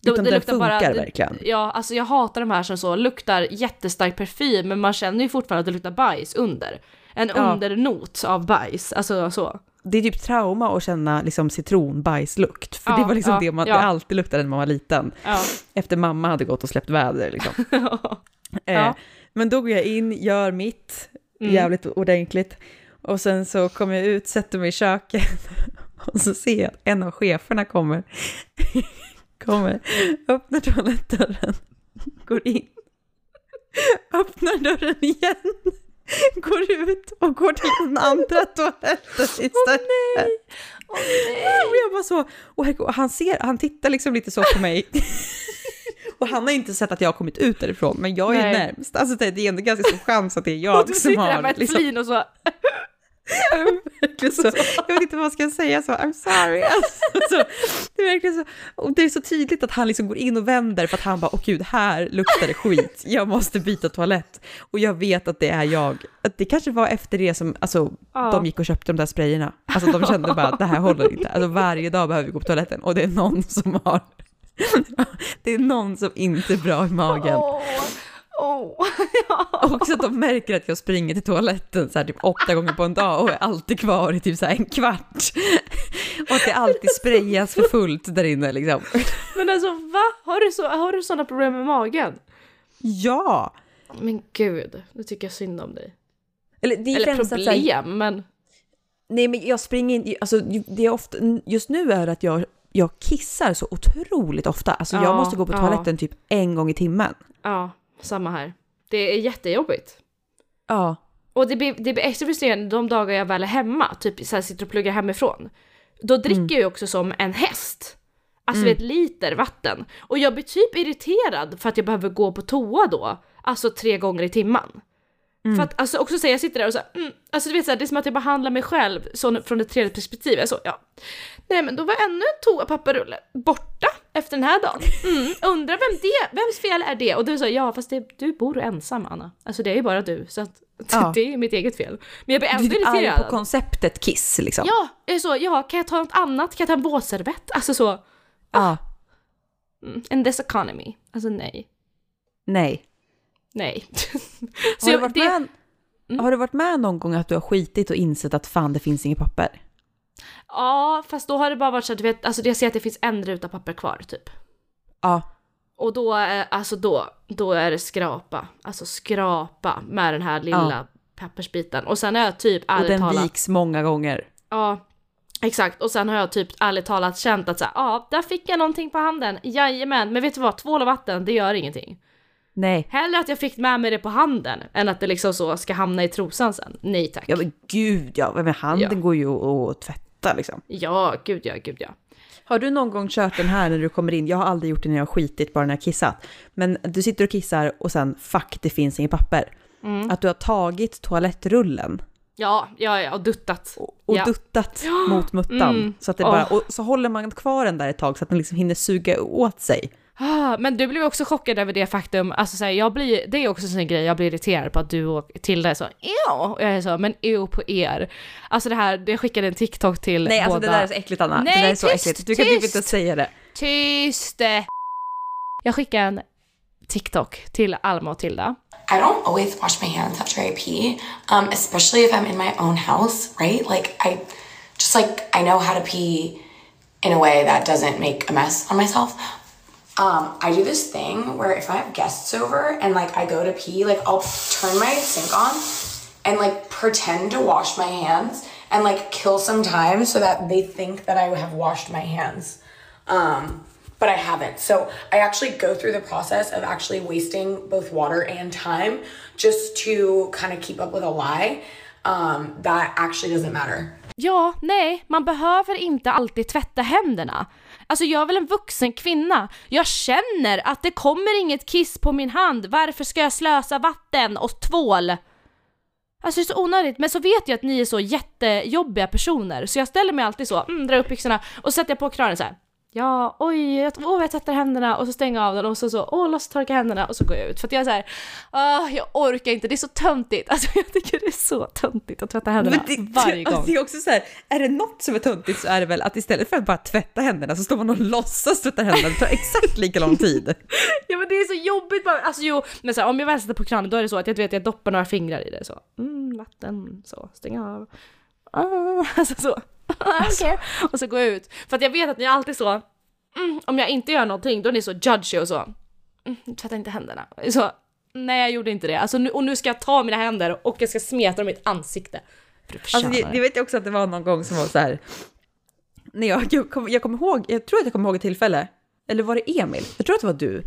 Speaker 2: Utan den
Speaker 1: luktar
Speaker 2: funkar
Speaker 1: det-
Speaker 2: verkligen.
Speaker 1: Ja, alltså jag hatar de här som så luktar jättestark parfym, men man känner ju fortfarande att det luktar bajs under. En
Speaker 2: Ja.
Speaker 1: undernot av bajs, alltså så.
Speaker 2: Det är typ trauma att känna liksom citronbajslukt. För
Speaker 1: Ja,
Speaker 2: det var liksom
Speaker 1: ja,
Speaker 2: det man det alltid luktade när man var liten. Efter mamma hade gått och släppt väder liksom. *laughs* Eh. Men då går jag in, gör mitt,
Speaker 1: Mm.
Speaker 2: jävligt ordentligt. Och sen så kommer jag ut, sätter mig i köket och så ser jag att en av cheferna kommer, kommer, öppnar toalettdörren, går in, öppnar dörren igen, går ut och går till den andra toaletten istället.
Speaker 1: Åh nej!
Speaker 2: Och jag bara så, och och han ser, han tittar liksom lite så på mig. Och han har inte sett att jag har kommit ut därifrån, men jag är
Speaker 1: Nej.
Speaker 2: närmst. Alltså det är ändå ganska stor chans att det är
Speaker 1: Och
Speaker 2: jag
Speaker 1: du
Speaker 2: som
Speaker 1: sitter där
Speaker 2: har
Speaker 1: med ett
Speaker 2: liksom,
Speaker 1: flin och så...
Speaker 2: verkligen så, *laughs* jag vet inte vad jag ska säga så, I'm sorry. Alltså, *laughs* så, det är verkligen så, och det är så tydligt att han liksom går in och vänder för att han bara, åh gud, här luktar det skit, jag måste byta toalett. Och jag vet att det är jag. Att det kanske var efter det som, alltså,
Speaker 1: Ja.
Speaker 2: de gick och köpte de där sprayerna. Alltså de kände bara att det här håller inte. Alltså varje dag behöver vi gå på toaletten och det är någon som har, *laughs* det är någon som inte är bra i magen.
Speaker 1: Åh, *laughs* åh. Ja.
Speaker 2: Också att de märker att jag springer till toaletten så här typ åtta gånger på en dag och är alltid kvar i typ så här en kvart. Och att det alltid sprayas för fullt där inne liksom.
Speaker 1: Men alltså va? Har du, så, har du sådana problem med magen?
Speaker 2: Ja!
Speaker 1: Men gud, nu tycker jag synd om dig.
Speaker 2: Eller det är
Speaker 1: Eller
Speaker 2: främst att här,
Speaker 1: problem, men...
Speaker 2: nej men jag springer in, alltså det är ofta, just nu är det att jag, jag kissar så otroligt ofta. Alltså jag
Speaker 1: Ja,
Speaker 2: måste gå på
Speaker 1: ja.
Speaker 2: toaletten typ en gång i timmen.
Speaker 1: Ja, samma här. Det är jättejobbigt.
Speaker 2: Ja.
Speaker 1: Och det blir, det blir extra frustrerande de dagar jag väl är hemma, typ så här, sitter och pluggar hemifrån. Då dricker
Speaker 2: Mm.
Speaker 1: jag också som en häst. Alltså
Speaker 2: Mm.
Speaker 1: vet, liter vatten. Och jag blir typ irriterad för att jag behöver gå på toa då. Alltså tre gånger i timmen.
Speaker 2: Mm.
Speaker 1: För att alltså också säga jag sitter där och så här, mm, alltså du vet så här, det är som att jag behandlar mig själv så, från ett tredje perspektiv. Jag så, ja. Nej men då var ännu en toapapperrulle borta efter den här dagen. Mm, undrar vem det, vems fel är det? Och du sa ja fast det, du bor ensam Anna. Alltså det är ju bara du så att *laughs*
Speaker 2: Ja.
Speaker 1: det är mitt eget fel. Men jag blir
Speaker 2: Du
Speaker 1: ändå
Speaker 2: är typ arg på
Speaker 1: irriterad.
Speaker 2: konceptet kiss liksom.
Speaker 1: Ja, jag är så, ja kan jag ta något annat? Kan jag ta en våtservett? Alltså så,
Speaker 2: ja.
Speaker 1: mm, in this economy. Alltså nej.
Speaker 2: Nej.
Speaker 1: Nej. *laughs*
Speaker 2: Har du, varit
Speaker 1: det,
Speaker 2: med, har du varit med någon gång att du har skitit och insett att fan det finns inget papper?
Speaker 1: ja fast då har det bara varit så att du vet, alltså jag ser att det finns en ruta papper kvar typ.
Speaker 2: Ja.
Speaker 1: Och då, är- alltså då, då är det skrapa, alltså skrapa med den här lilla pappersbiten. Och sen har jag typ
Speaker 2: Och
Speaker 1: ärligt
Speaker 2: den
Speaker 1: talat,
Speaker 2: viks många gånger.
Speaker 1: ja exakt, och sen har jag typ ärligt talat känt att så ja där fick jag någonting på handen, jajamän, men vet du vad, tvål och vatten, det gör ingenting.
Speaker 2: Nej.
Speaker 1: Hellre att jag fick med mig det på handen än att det liksom så ska hamna i trosan sen. Nej tack.
Speaker 2: Ja men gud ja, men handen
Speaker 1: Ja.
Speaker 2: går ju att tvätta liksom.
Speaker 1: Ja, gud ja, gud ja.
Speaker 2: Har du någon gång kört den här när du kommer in? Jag har aldrig gjort det när jag har skitit, bara när jag kissat. Men du sitter och kissar och sen fuck, det finns inget papper.
Speaker 1: Mm.
Speaker 2: Att du har tagit toalettrullen
Speaker 1: Ja, ja, ja, och duttat.
Speaker 2: och, och
Speaker 1: Ja.
Speaker 2: duttat mot muttan.
Speaker 1: Mm.
Speaker 2: Så att det bara, och så håller man kvar den där ett tag så att den liksom hinner suga åt sig.
Speaker 1: Ah, men du blev också chockad över det faktum, alltså så här, jag blir, det är också en sån grej, jag blir irriterad på att du och Tilda är så ew, och jag är så, men ew på er. Alltså det här, jag skickade en TikTok till
Speaker 2: Nej, alltså
Speaker 1: båda.
Speaker 2: det där är så äckligt Anna.
Speaker 1: Nej,
Speaker 2: det där är så
Speaker 1: tyst,
Speaker 2: äckligt. Du kan typ inte säga det.
Speaker 1: Tyst! Jag skickade en TikTok till Alma och Tilda.
Speaker 3: I don't always wash my hands after I pee, um, especially if I'm in my own house, right? Like I just like I know how to pee in a way that doesn't make a mess on myself. Um, I do this thing where if I have guests over and like I go to pee, like I'll turn my sink on and like pretend to wash my hands and like kill some time so that they think that I have washed my hands. Um, but I haven't. So I actually go through the process of actually wasting both water and time just to kind of keep up with a lie um, that actually doesn't matter.
Speaker 1: Ja, nej, man behöver inte alltid tvätta händerna. Alltså jag är väl en vuxen kvinna. Jag känner att det kommer inget kiss på min hand. Varför ska jag slösa vatten och tvål? Alltså det är så onödigt, men så vet jag att ni är så jättejobbiga personer så jag ställer mig alltid så, mm, drar upp byxorna och sätter jag på kranen så här. Ja, oj, jag, åh, jag tvättar händerna och så stänger jag av den och så så, åh, låt torka händerna och så går jag ut. För att jag är så här, ah, jag orkar inte, det är så töntigt. *laughs* Alltså jag tycker det är så töntigt att tvätta händerna
Speaker 2: det,
Speaker 1: varje gång.
Speaker 2: Alltså, det är också så här, är det något som är töntigt så är det väl att istället för att bara tvätta händerna så står man och låtsas tvätta händerna. Det tar exakt lika lång tid. *laughs*
Speaker 1: Ja men det är så jobbigt bara, alltså jo, men så här, om jag väl sätter på kranen då är det så att jag vet att jag doppar några fingrar i det så. Mm, vatten, så, stäng av. Ah, *laughs* alltså så. *laughs* Okej. Och så går jag ut. För att jag vet att ni är alltid så, mm, om jag inte gör någonting då är ni så judgy och så. Mm, tvätta inte händerna. Så, nej jag gjorde inte det. Alltså, nu, och nu ska jag ta mina händer och jag ska smeta dem i mitt ansikte.
Speaker 2: Alltså, det, det vet jag också att det var någon gång som var så här, när jag, jag, kom, jag kommer ihåg, jag tror att jag kommer ihåg ett tillfälle, eller var det Emil? Jag tror att det var du.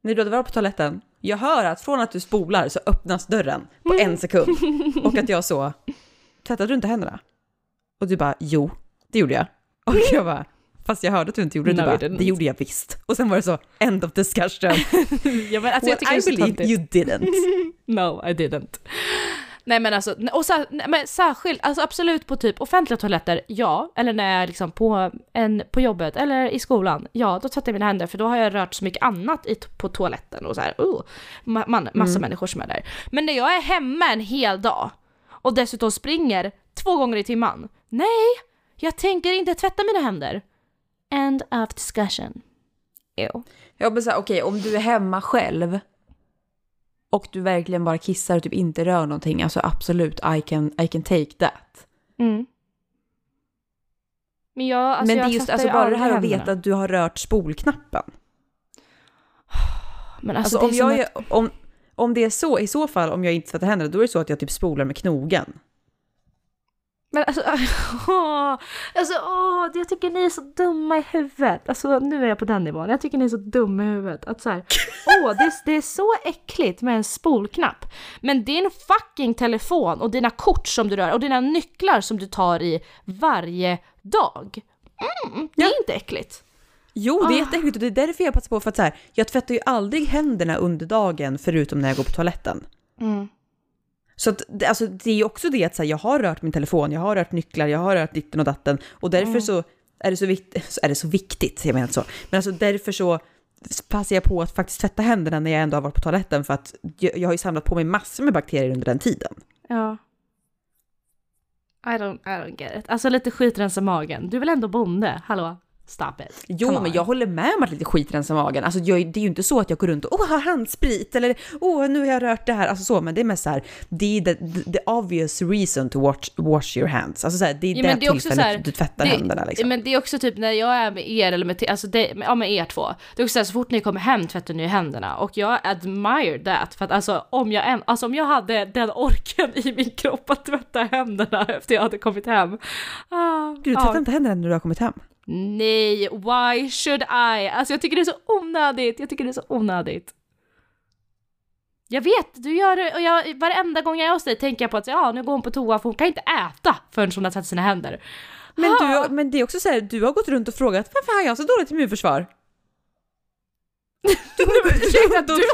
Speaker 2: När du hade varit på toaletten, jag hör att från att du spolar så öppnas dörren på en sekund. *laughs* Och att jag så, tvättade du inte händerna? Och du bara, jo, det gjorde jag. *laughs* Och jag bara, fast jag hörde att du inte gjorde det.
Speaker 1: No,
Speaker 2: Du bara, det gjorde jag visst. Och sen var det så, end of discussion. *laughs*
Speaker 1: Ja, men alltså,
Speaker 2: well,
Speaker 1: jag
Speaker 2: I believe you didn't. *laughs*
Speaker 1: No, I didn't. Nej men alltså, och sär, men särskilt, alltså absolut på typ offentliga toaletter, ja. Eller när jag är liksom på, en, på jobbet eller i skolan, ja då tvättar jag mina händer för då har jag rört så mycket annat i, på toaletten och så här, ma- man, massa människor som är där. Men när jag är hemma en hel dag och dessutom springer två gånger i timmen, nej, jag tänker inte tvätta mina händer. End of discussion. Ew.
Speaker 2: Jag bara såhär, okej om du är hemma själv och du verkligen bara kissar och typ inte rör någonting, alltså absolut, I can, I can take that.
Speaker 1: Mm. Men jag, alltså
Speaker 2: Men det är just alltså bara det här att veta att du har rört spolknappen. *sighs*
Speaker 1: Men
Speaker 2: Alltså,
Speaker 1: alltså,
Speaker 2: om, jag,
Speaker 1: att-
Speaker 2: om, om det är så, i så fall, om jag inte tvättar händerna, då är det så att jag typ spolar med knogen.
Speaker 1: Men alltså, *laughs* åh, alltså åh, jag tycker ni är så dumma i huvudet. Alltså nu är jag på den nivån. Jag tycker ni är så dumma i huvudet. Att så här, *laughs* åh, det, är- det är så äckligt med en spolknapp. Men din fucking telefon och dina kort som du rör och dina nycklar som du tar i varje dag. Mm, det är inte äckligt.
Speaker 2: Jo, det är jätteäckligt och det är därför jag passar på, för att så här, jag tvättar ju aldrig händerna under dagen förutom när jag går på toaletten.
Speaker 1: Mm.
Speaker 2: Så att, det- alltså, det är ju också det att så här, jag har rört min telefon, jag har rört nycklar, jag har rört ditten och datten och därför
Speaker 1: Mm.
Speaker 2: så är det så, vikt, *laughs* är det så viktigt, jag menar inte så, men alltså därför så passar jag på att faktiskt tvätta händerna när jag ändå har varit på toaletten för att jag, jag har ju samlat på mig massor med bakterier under den tiden.
Speaker 1: Ja. I don't, I don't get it. Alltså lite skitrensa magen. Du är väl ändå bonde? Hallå? Stop it.
Speaker 2: Jo, men jag håller med om att lite skit rensar magen. Alltså, jag, det är ju inte så att jag går runt och åh, har handsprit eller åh, nu har jag rört det här. Alltså så, men det är mest så här, det är the, the, obvious reason to wash, wash your hands. Alltså så här, det är
Speaker 1: Ja,
Speaker 2: det
Speaker 1: är
Speaker 2: tillfället
Speaker 1: här,
Speaker 2: du tvättar
Speaker 1: det,
Speaker 2: händerna liksom.
Speaker 1: Men det är också typ när jag är med er eller med, alltså det, ja, med er två. Det är också så, här, så fort ni kommer hem tvättar ni händerna och jag admire that. För att alltså om jag, en- alltså, om jag hade den orken i min kropp att tvätta händerna *laughs* efter jag hade kommit hem. Ah,
Speaker 2: Du tvättar inte händerna när du har kommit hem?
Speaker 1: Nej, why should I? Alltså jag tycker det är så onödigt, jag tycker det är så onödigt. Jag vet, du gör det och jag, varenda gång jag är hos dig tänker jag på att ja, nu går hon på toa för hon kan inte äta förrän hon har tvättat sina händer.
Speaker 2: Men,
Speaker 1: Ah.
Speaker 2: du, men det är också så här, du har gått runt och frågat varför har jag så dåligt immunförsvar? *laughs* Du har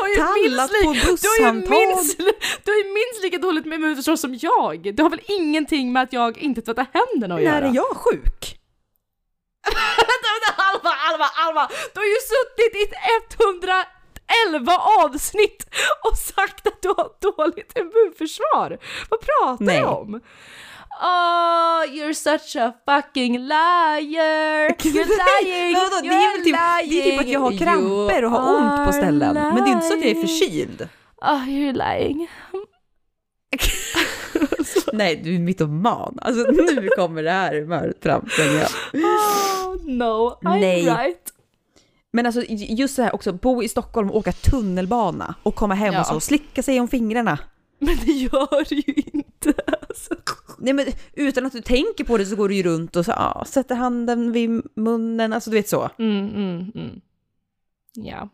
Speaker 2: ju
Speaker 1: du har minst
Speaker 2: på
Speaker 1: li- du har ju
Speaker 2: bussamtal.
Speaker 1: minst, du har ju minst lika dåligt med immunförsvar som jag. Det har väl ingenting med att jag inte tvättar händerna att
Speaker 2: När
Speaker 1: göra?
Speaker 2: är jag sjuk?
Speaker 1: Vänta, Alva, Alva, Alva! Du har ju suttit i 111 avsnitt och sagt att du har dåligt immunförsvar! Vad pratar
Speaker 2: Nej.
Speaker 1: du om? Oh, you're such a fucking liar! *laughs* You're lying!
Speaker 2: Vadå, det, är väl typ, det är typ att jag har
Speaker 1: lying.
Speaker 2: kramper och har ont på ställen. Men det är inte så att jag är
Speaker 1: lying.
Speaker 2: förkyld.
Speaker 1: Oh, you're lying. *laughs* *laughs*
Speaker 2: Nej, du är mytoman. Alltså nu kommer det här humöret fram. jag.
Speaker 1: Oh no, I'm
Speaker 2: Nej.
Speaker 1: right.
Speaker 2: Men alltså just så här också, bo i Stockholm och åka tunnelbana och komma hem
Speaker 1: Ja.
Speaker 2: och så slicka sig om fingrarna.
Speaker 1: Men det gör du ju inte. Alltså.
Speaker 2: Nej men utan att du tänker på det så går du ju runt och så, ja, sätter handen vid munnen, alltså du vet så.
Speaker 1: Mm, mm, mm. Ja.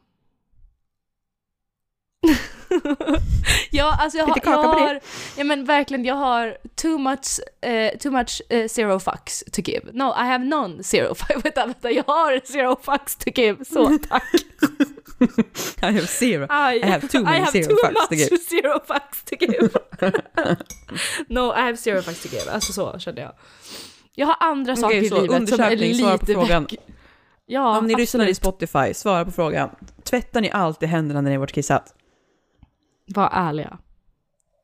Speaker 1: *laughs* ja, alltså jag har,
Speaker 2: Lite
Speaker 1: jag har, ja men verkligen, jag har too much, eh, too much eh, zero fucks to give. No, I have none zero *laughs* fucks. Vänta, vänta, jag har zero fucks to give, så tack. *laughs*
Speaker 2: I have zero.
Speaker 1: I,
Speaker 2: I have too many
Speaker 1: I have
Speaker 2: zero
Speaker 1: too
Speaker 2: fucks to give.
Speaker 1: zero fucks to give. no, I have zero fucks to give. Alltså så kände jag. Jag har andra saker
Speaker 2: Okej,
Speaker 1: i livet som är
Speaker 2: svara på
Speaker 1: lite
Speaker 2: frågan.
Speaker 1: väck. Ja,
Speaker 2: Om ni lyssnar i
Speaker 1: absolut.
Speaker 2: Spotify, svara på frågan. Tvättar ni alltid händerna när ni har varit kissat?
Speaker 1: Var ärliga.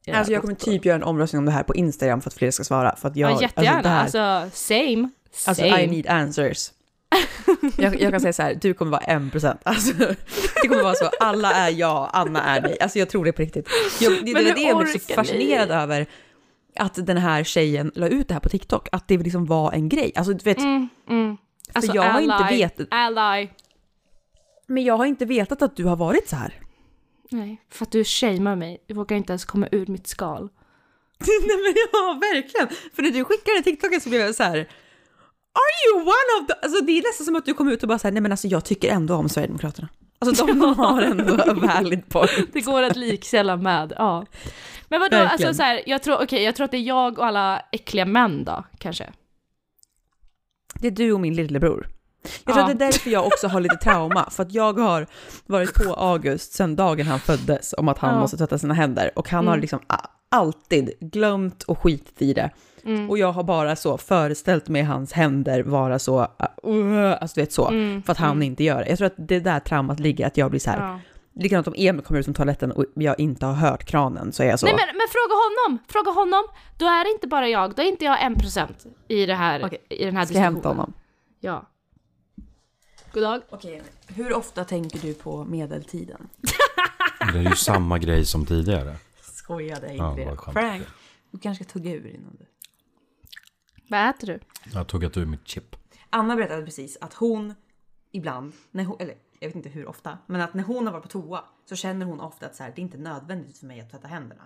Speaker 1: Ja,
Speaker 2: Alltså jag kommer typ göra en omröstning om det här på Instagram för att fler ska svara. För att jag,
Speaker 1: ja, jättegärna.
Speaker 2: Alltså, det här,
Speaker 1: Alltså, same.
Speaker 2: alltså
Speaker 1: Same.
Speaker 2: I need answers. *laughs* jag, jag kan säga så här, du kommer vara en procent. Alltså, det kommer vara så, alla är ja, Anna är nej. Alltså jag tror det på riktigt. Jag, det, det
Speaker 1: Men
Speaker 2: var
Speaker 1: hur
Speaker 2: det jag blev så fascinerad över. Att den här tjejen la ut det här på TikTok, att det liksom var en grej. Alltså du vet,
Speaker 1: Mm, mm. Alltså,
Speaker 2: jag har inte
Speaker 1: ally,
Speaker 2: vetat-
Speaker 1: Ally.
Speaker 2: men jag har inte vetat att du har varit så här.
Speaker 1: Nej, för att du shamear mig. Jag vågar inte ens komma ur mitt skal. *laughs*
Speaker 2: Nej men ja, verkligen. För när du skickade TikToken så blev jag så här. Are you one of the... Alltså det är nästan som att du kom ut och bara säger nej men alltså jag tycker ändå om Sverigedemokraterna. Alltså de *laughs* *laughs* har ändå a valid point.
Speaker 1: Det går att likställa med, ja. Men vadå,
Speaker 2: Verkligen.
Speaker 1: alltså så här, jag tror, okej, jag tror att det är jag och alla äckliga män då, kanske.
Speaker 2: Det är du och min lillebror. Jag tror
Speaker 1: Ja.
Speaker 2: att det är därför jag också har lite trauma, för att jag har varit på August sedan dagen han föddes om att han
Speaker 1: Ja.
Speaker 2: måste tvätta sina händer och han har
Speaker 1: Mm.
Speaker 2: liksom a- alltid glömt och skitit i det.
Speaker 1: Mm.
Speaker 2: Och jag har bara så föreställt mig hans händer vara så, uh, alltså du vet så,
Speaker 1: Mm,
Speaker 2: för att han
Speaker 1: mm.
Speaker 2: inte gör det. Jag tror att det där traumat ligger, att jag blir så här,
Speaker 1: Ja.
Speaker 2: likadant om Emil kommer ut från toaletten och jag inte har hört kranen så är jag så.
Speaker 1: Nej men, men fråga honom, fråga honom. Då är det inte bara jag, då är inte jag en procent i det här,
Speaker 2: Okej,
Speaker 1: i den här
Speaker 2: ska jag hämta
Speaker 1: diskussionen.
Speaker 2: honom?
Speaker 1: Ja. God dag.
Speaker 2: Okej, hur ofta tänker du på medeltiden?
Speaker 4: Det är ju samma grej som tidigare.
Speaker 2: Skojade inte
Speaker 4: Ja,
Speaker 2: det.
Speaker 4: vad skönt.
Speaker 2: Frank, du kanske ska tugga ur innan du...
Speaker 1: Vad äter du?
Speaker 4: Jag har tuggat ur mitt chip.
Speaker 2: Anna berättade precis att hon ibland, när hon, eller jag vet inte hur ofta, men att när hon har varit på toa så känner hon ofta att så här, det är inte nödvändigt för mig att tvätta händerna.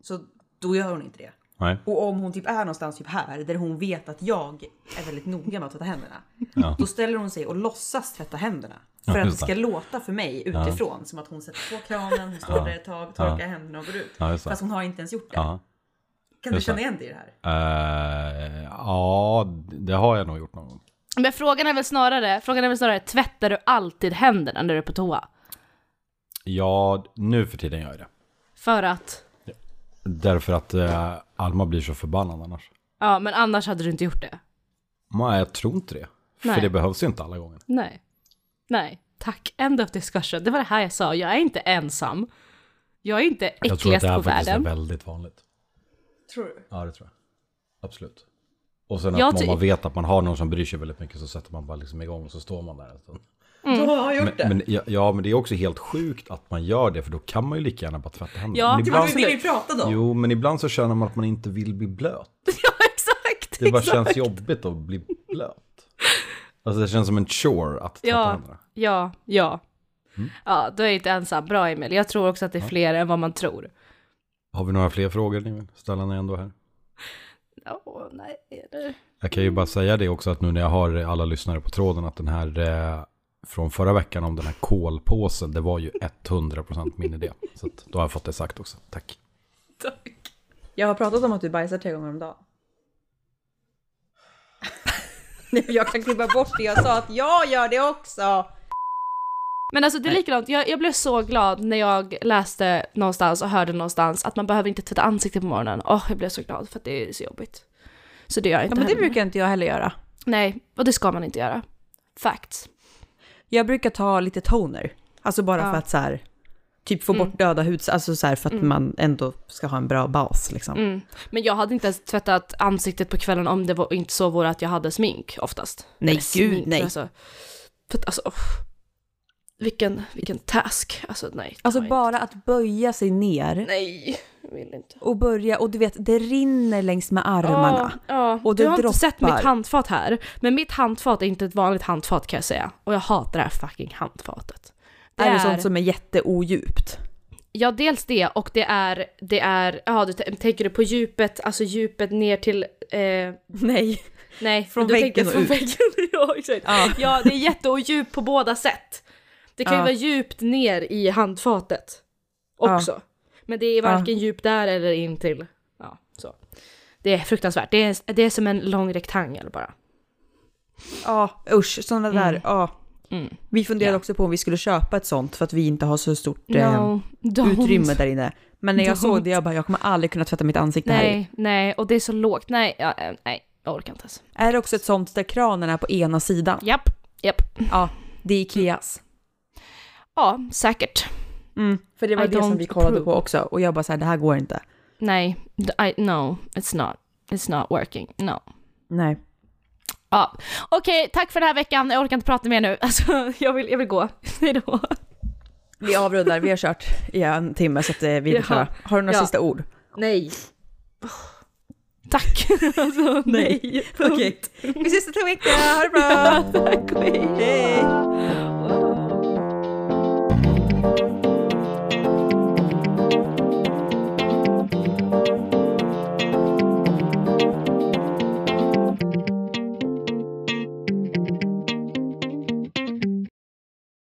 Speaker 2: Så då gör hon inte det.
Speaker 4: Nej.
Speaker 2: Och om hon typ är någonstans typ här där hon vet att jag är väldigt noga med att tvätta händerna.
Speaker 4: Ja.
Speaker 2: Då ställer hon sig och låtsas tvätta händerna.
Speaker 4: Ja,
Speaker 2: För att det ska låta för mig utifrån som att hon sätter på kranen, hon står
Speaker 4: Ja.
Speaker 2: där ett tag, torkar
Speaker 4: Ja.
Speaker 2: händerna och går ut.
Speaker 4: Ja.
Speaker 2: Fast hon har inte ens gjort det.
Speaker 4: Ja.
Speaker 2: Kan du känna igen dig i det här?
Speaker 4: Eh, ja, det har jag nog gjort någon gång.
Speaker 1: Men frågan är väl snarare, frågan är väl snarare, tvättar du alltid händerna när du är på toa?
Speaker 4: Ja, nu för tiden gör jag det.
Speaker 1: För att,
Speaker 4: Därför att eh, Alma blir så förbannad annars.
Speaker 1: ja men annars hade du inte gjort det.
Speaker 4: Nej, jag tror inte det.
Speaker 1: Nej.
Speaker 4: För det behövs ju inte alla gånger.
Speaker 1: Nej. Nej. Tack. End of discussion. Det var det här jag sa. Jag är inte ensam. Jag är inte
Speaker 4: Jag tror att
Speaker 1: äckligast
Speaker 4: det här
Speaker 1: på
Speaker 4: faktiskt är
Speaker 1: världen.
Speaker 4: väldigt vanligt.
Speaker 2: Tror du?
Speaker 4: Ja, det tror jag. Absolut. Och sen att
Speaker 1: Jag
Speaker 4: om
Speaker 1: ty-
Speaker 4: man vet att man har någon som bryr sig väldigt mycket så sätter man bara liksom igång och så står man där en stund.
Speaker 1: Mm.
Speaker 2: Du har gjort
Speaker 4: Men,
Speaker 2: det?
Speaker 4: men, ja, ja, men det är också helt sjukt att man gör det för då kan man ju lika gärna bara tvätta händerna.
Speaker 1: Ja,
Speaker 4: men
Speaker 2: Det var
Speaker 4: ibland,
Speaker 2: ju det vi pratade om.
Speaker 4: jo, men ibland så känner man att man inte vill bli blöt. *laughs*
Speaker 1: ja, exakt.
Speaker 4: Det bara
Speaker 1: exakt.
Speaker 4: känns jobbigt att bli blöt. Alltså det känns som en chore att tvätta
Speaker 1: Ja,
Speaker 4: händerna.
Speaker 1: ja, ja.
Speaker 4: Mm.
Speaker 1: Ja, då är jag inte ensam. Bra Emil. Jag tror också att det är fler än vad man tror.
Speaker 4: Har vi några fler frågor ni vill ställa när jag ändå är här?
Speaker 1: Åh, nej. Det...
Speaker 4: Jag kan ju bara säga det också att nu när jag har alla lyssnare på tråden att den här eh, från förra veckan om den här kolpåsen, det var ju 100% min idé. Så att då har jag fått det sagt också. Tack.
Speaker 2: Jag har pratat om att du bajsar tre gånger om dagen. *laughs* Jag kan klippa bort det. Jag sa att jag gör det också.
Speaker 1: Men alltså det är likadant, jag, jag blev så glad när jag läste någonstans och hörde någonstans att man behöver inte tvätta ansiktet på morgonen. Åh, jag blev så glad för att det är så jobbigt. Så det gör jag
Speaker 2: Ja,
Speaker 1: inte
Speaker 2: men det
Speaker 1: heller.
Speaker 2: brukar inte jag heller göra.
Speaker 1: Nej, och det ska man inte göra. Facts.
Speaker 2: Jag brukar ta lite toner. Alltså bara
Speaker 1: Ja.
Speaker 2: för att så här, typ få
Speaker 1: Mm.
Speaker 2: bort döda huds, alltså så här för att man ändå ska ha en bra bas liksom.
Speaker 1: Mm. Men jag hade inte ens tvättat ansiktet på kvällen om det var, inte så vore att jag hade smink oftast.
Speaker 2: Nej,
Speaker 1: Eller
Speaker 2: gud, nej.
Speaker 1: Alltså, för att, alltså, oh, vilken, vilken task. Alltså nej.
Speaker 2: Alltså bara att böja sig ner
Speaker 1: Nej, vill inte.
Speaker 2: och börja, och du vet, det rinner längs med armarna.
Speaker 1: Ja, ja.
Speaker 2: Och
Speaker 1: du
Speaker 2: det
Speaker 1: har inte sett
Speaker 2: droppar.
Speaker 1: mitt handfat här, men mitt handfat är inte ett vanligt handfat kan jag säga. Och jag hatar det här fucking handfatet.
Speaker 2: är det sånt som är jätteodjupt?
Speaker 1: Ja, dels det och det är, det är, ja du tänker du på djupet, alltså djupet ner till, eh,
Speaker 2: Nej.
Speaker 1: nej,
Speaker 2: Från
Speaker 1: du
Speaker 2: väggen och
Speaker 1: från
Speaker 2: ut.
Speaker 1: väggen. ja, exakt.
Speaker 2: Ja.
Speaker 1: Ja, det är jätteodjupt på båda sätt. Det kan ju
Speaker 2: Ja.
Speaker 1: vara djupt ner i handfatet också. Men det är varken djupt där eller in till, ja, så. Det är fruktansvärt. Det är, det är som en lång rektangel bara.
Speaker 2: Ja, usch, sådana där, ja.
Speaker 1: Mm.
Speaker 2: Vi funderade
Speaker 1: Ja.
Speaker 2: också på om vi skulle köpa ett sånt för att vi inte har så stort eh,
Speaker 1: No, don't.
Speaker 2: utrymme där inne. Men när jag
Speaker 1: Don't.
Speaker 2: såg det, jag bara, jag kommer aldrig kunna tvätta mitt ansikte här i.
Speaker 1: Nej, nej, och det är så lågt. Nej, ja, eh, nej, jag orkar inte ens.
Speaker 2: Är det också ett sånt där kranen är på ena sidan?
Speaker 1: Japp, japp.
Speaker 2: Ja, det är Ikeas.
Speaker 1: Ja, säkert.
Speaker 2: Mm. För det var
Speaker 1: I
Speaker 2: det som vi kollade
Speaker 1: approve.
Speaker 2: på också. Och jag bara så här, det här går inte.
Speaker 1: Nej, I, no, it's not. It's not working. No.
Speaker 2: Nej.
Speaker 1: Ja, okej, tack för den här veckan. Jag orkar inte prata mer nu. *laughs* Alltså, jag vill, jag vill gå. *laughs* Hejdå.
Speaker 2: Vi avrundar, vi har kört i en timme så att eh, vi
Speaker 1: Jaha.
Speaker 2: kör. Har du några
Speaker 1: Ja.
Speaker 2: sista ord?
Speaker 1: Nej. Tack. *laughs* alltså, nej.
Speaker 2: Okej. Vi ses nästa vecka, ha det bra!
Speaker 1: Tack och hej.
Speaker 2: Hej!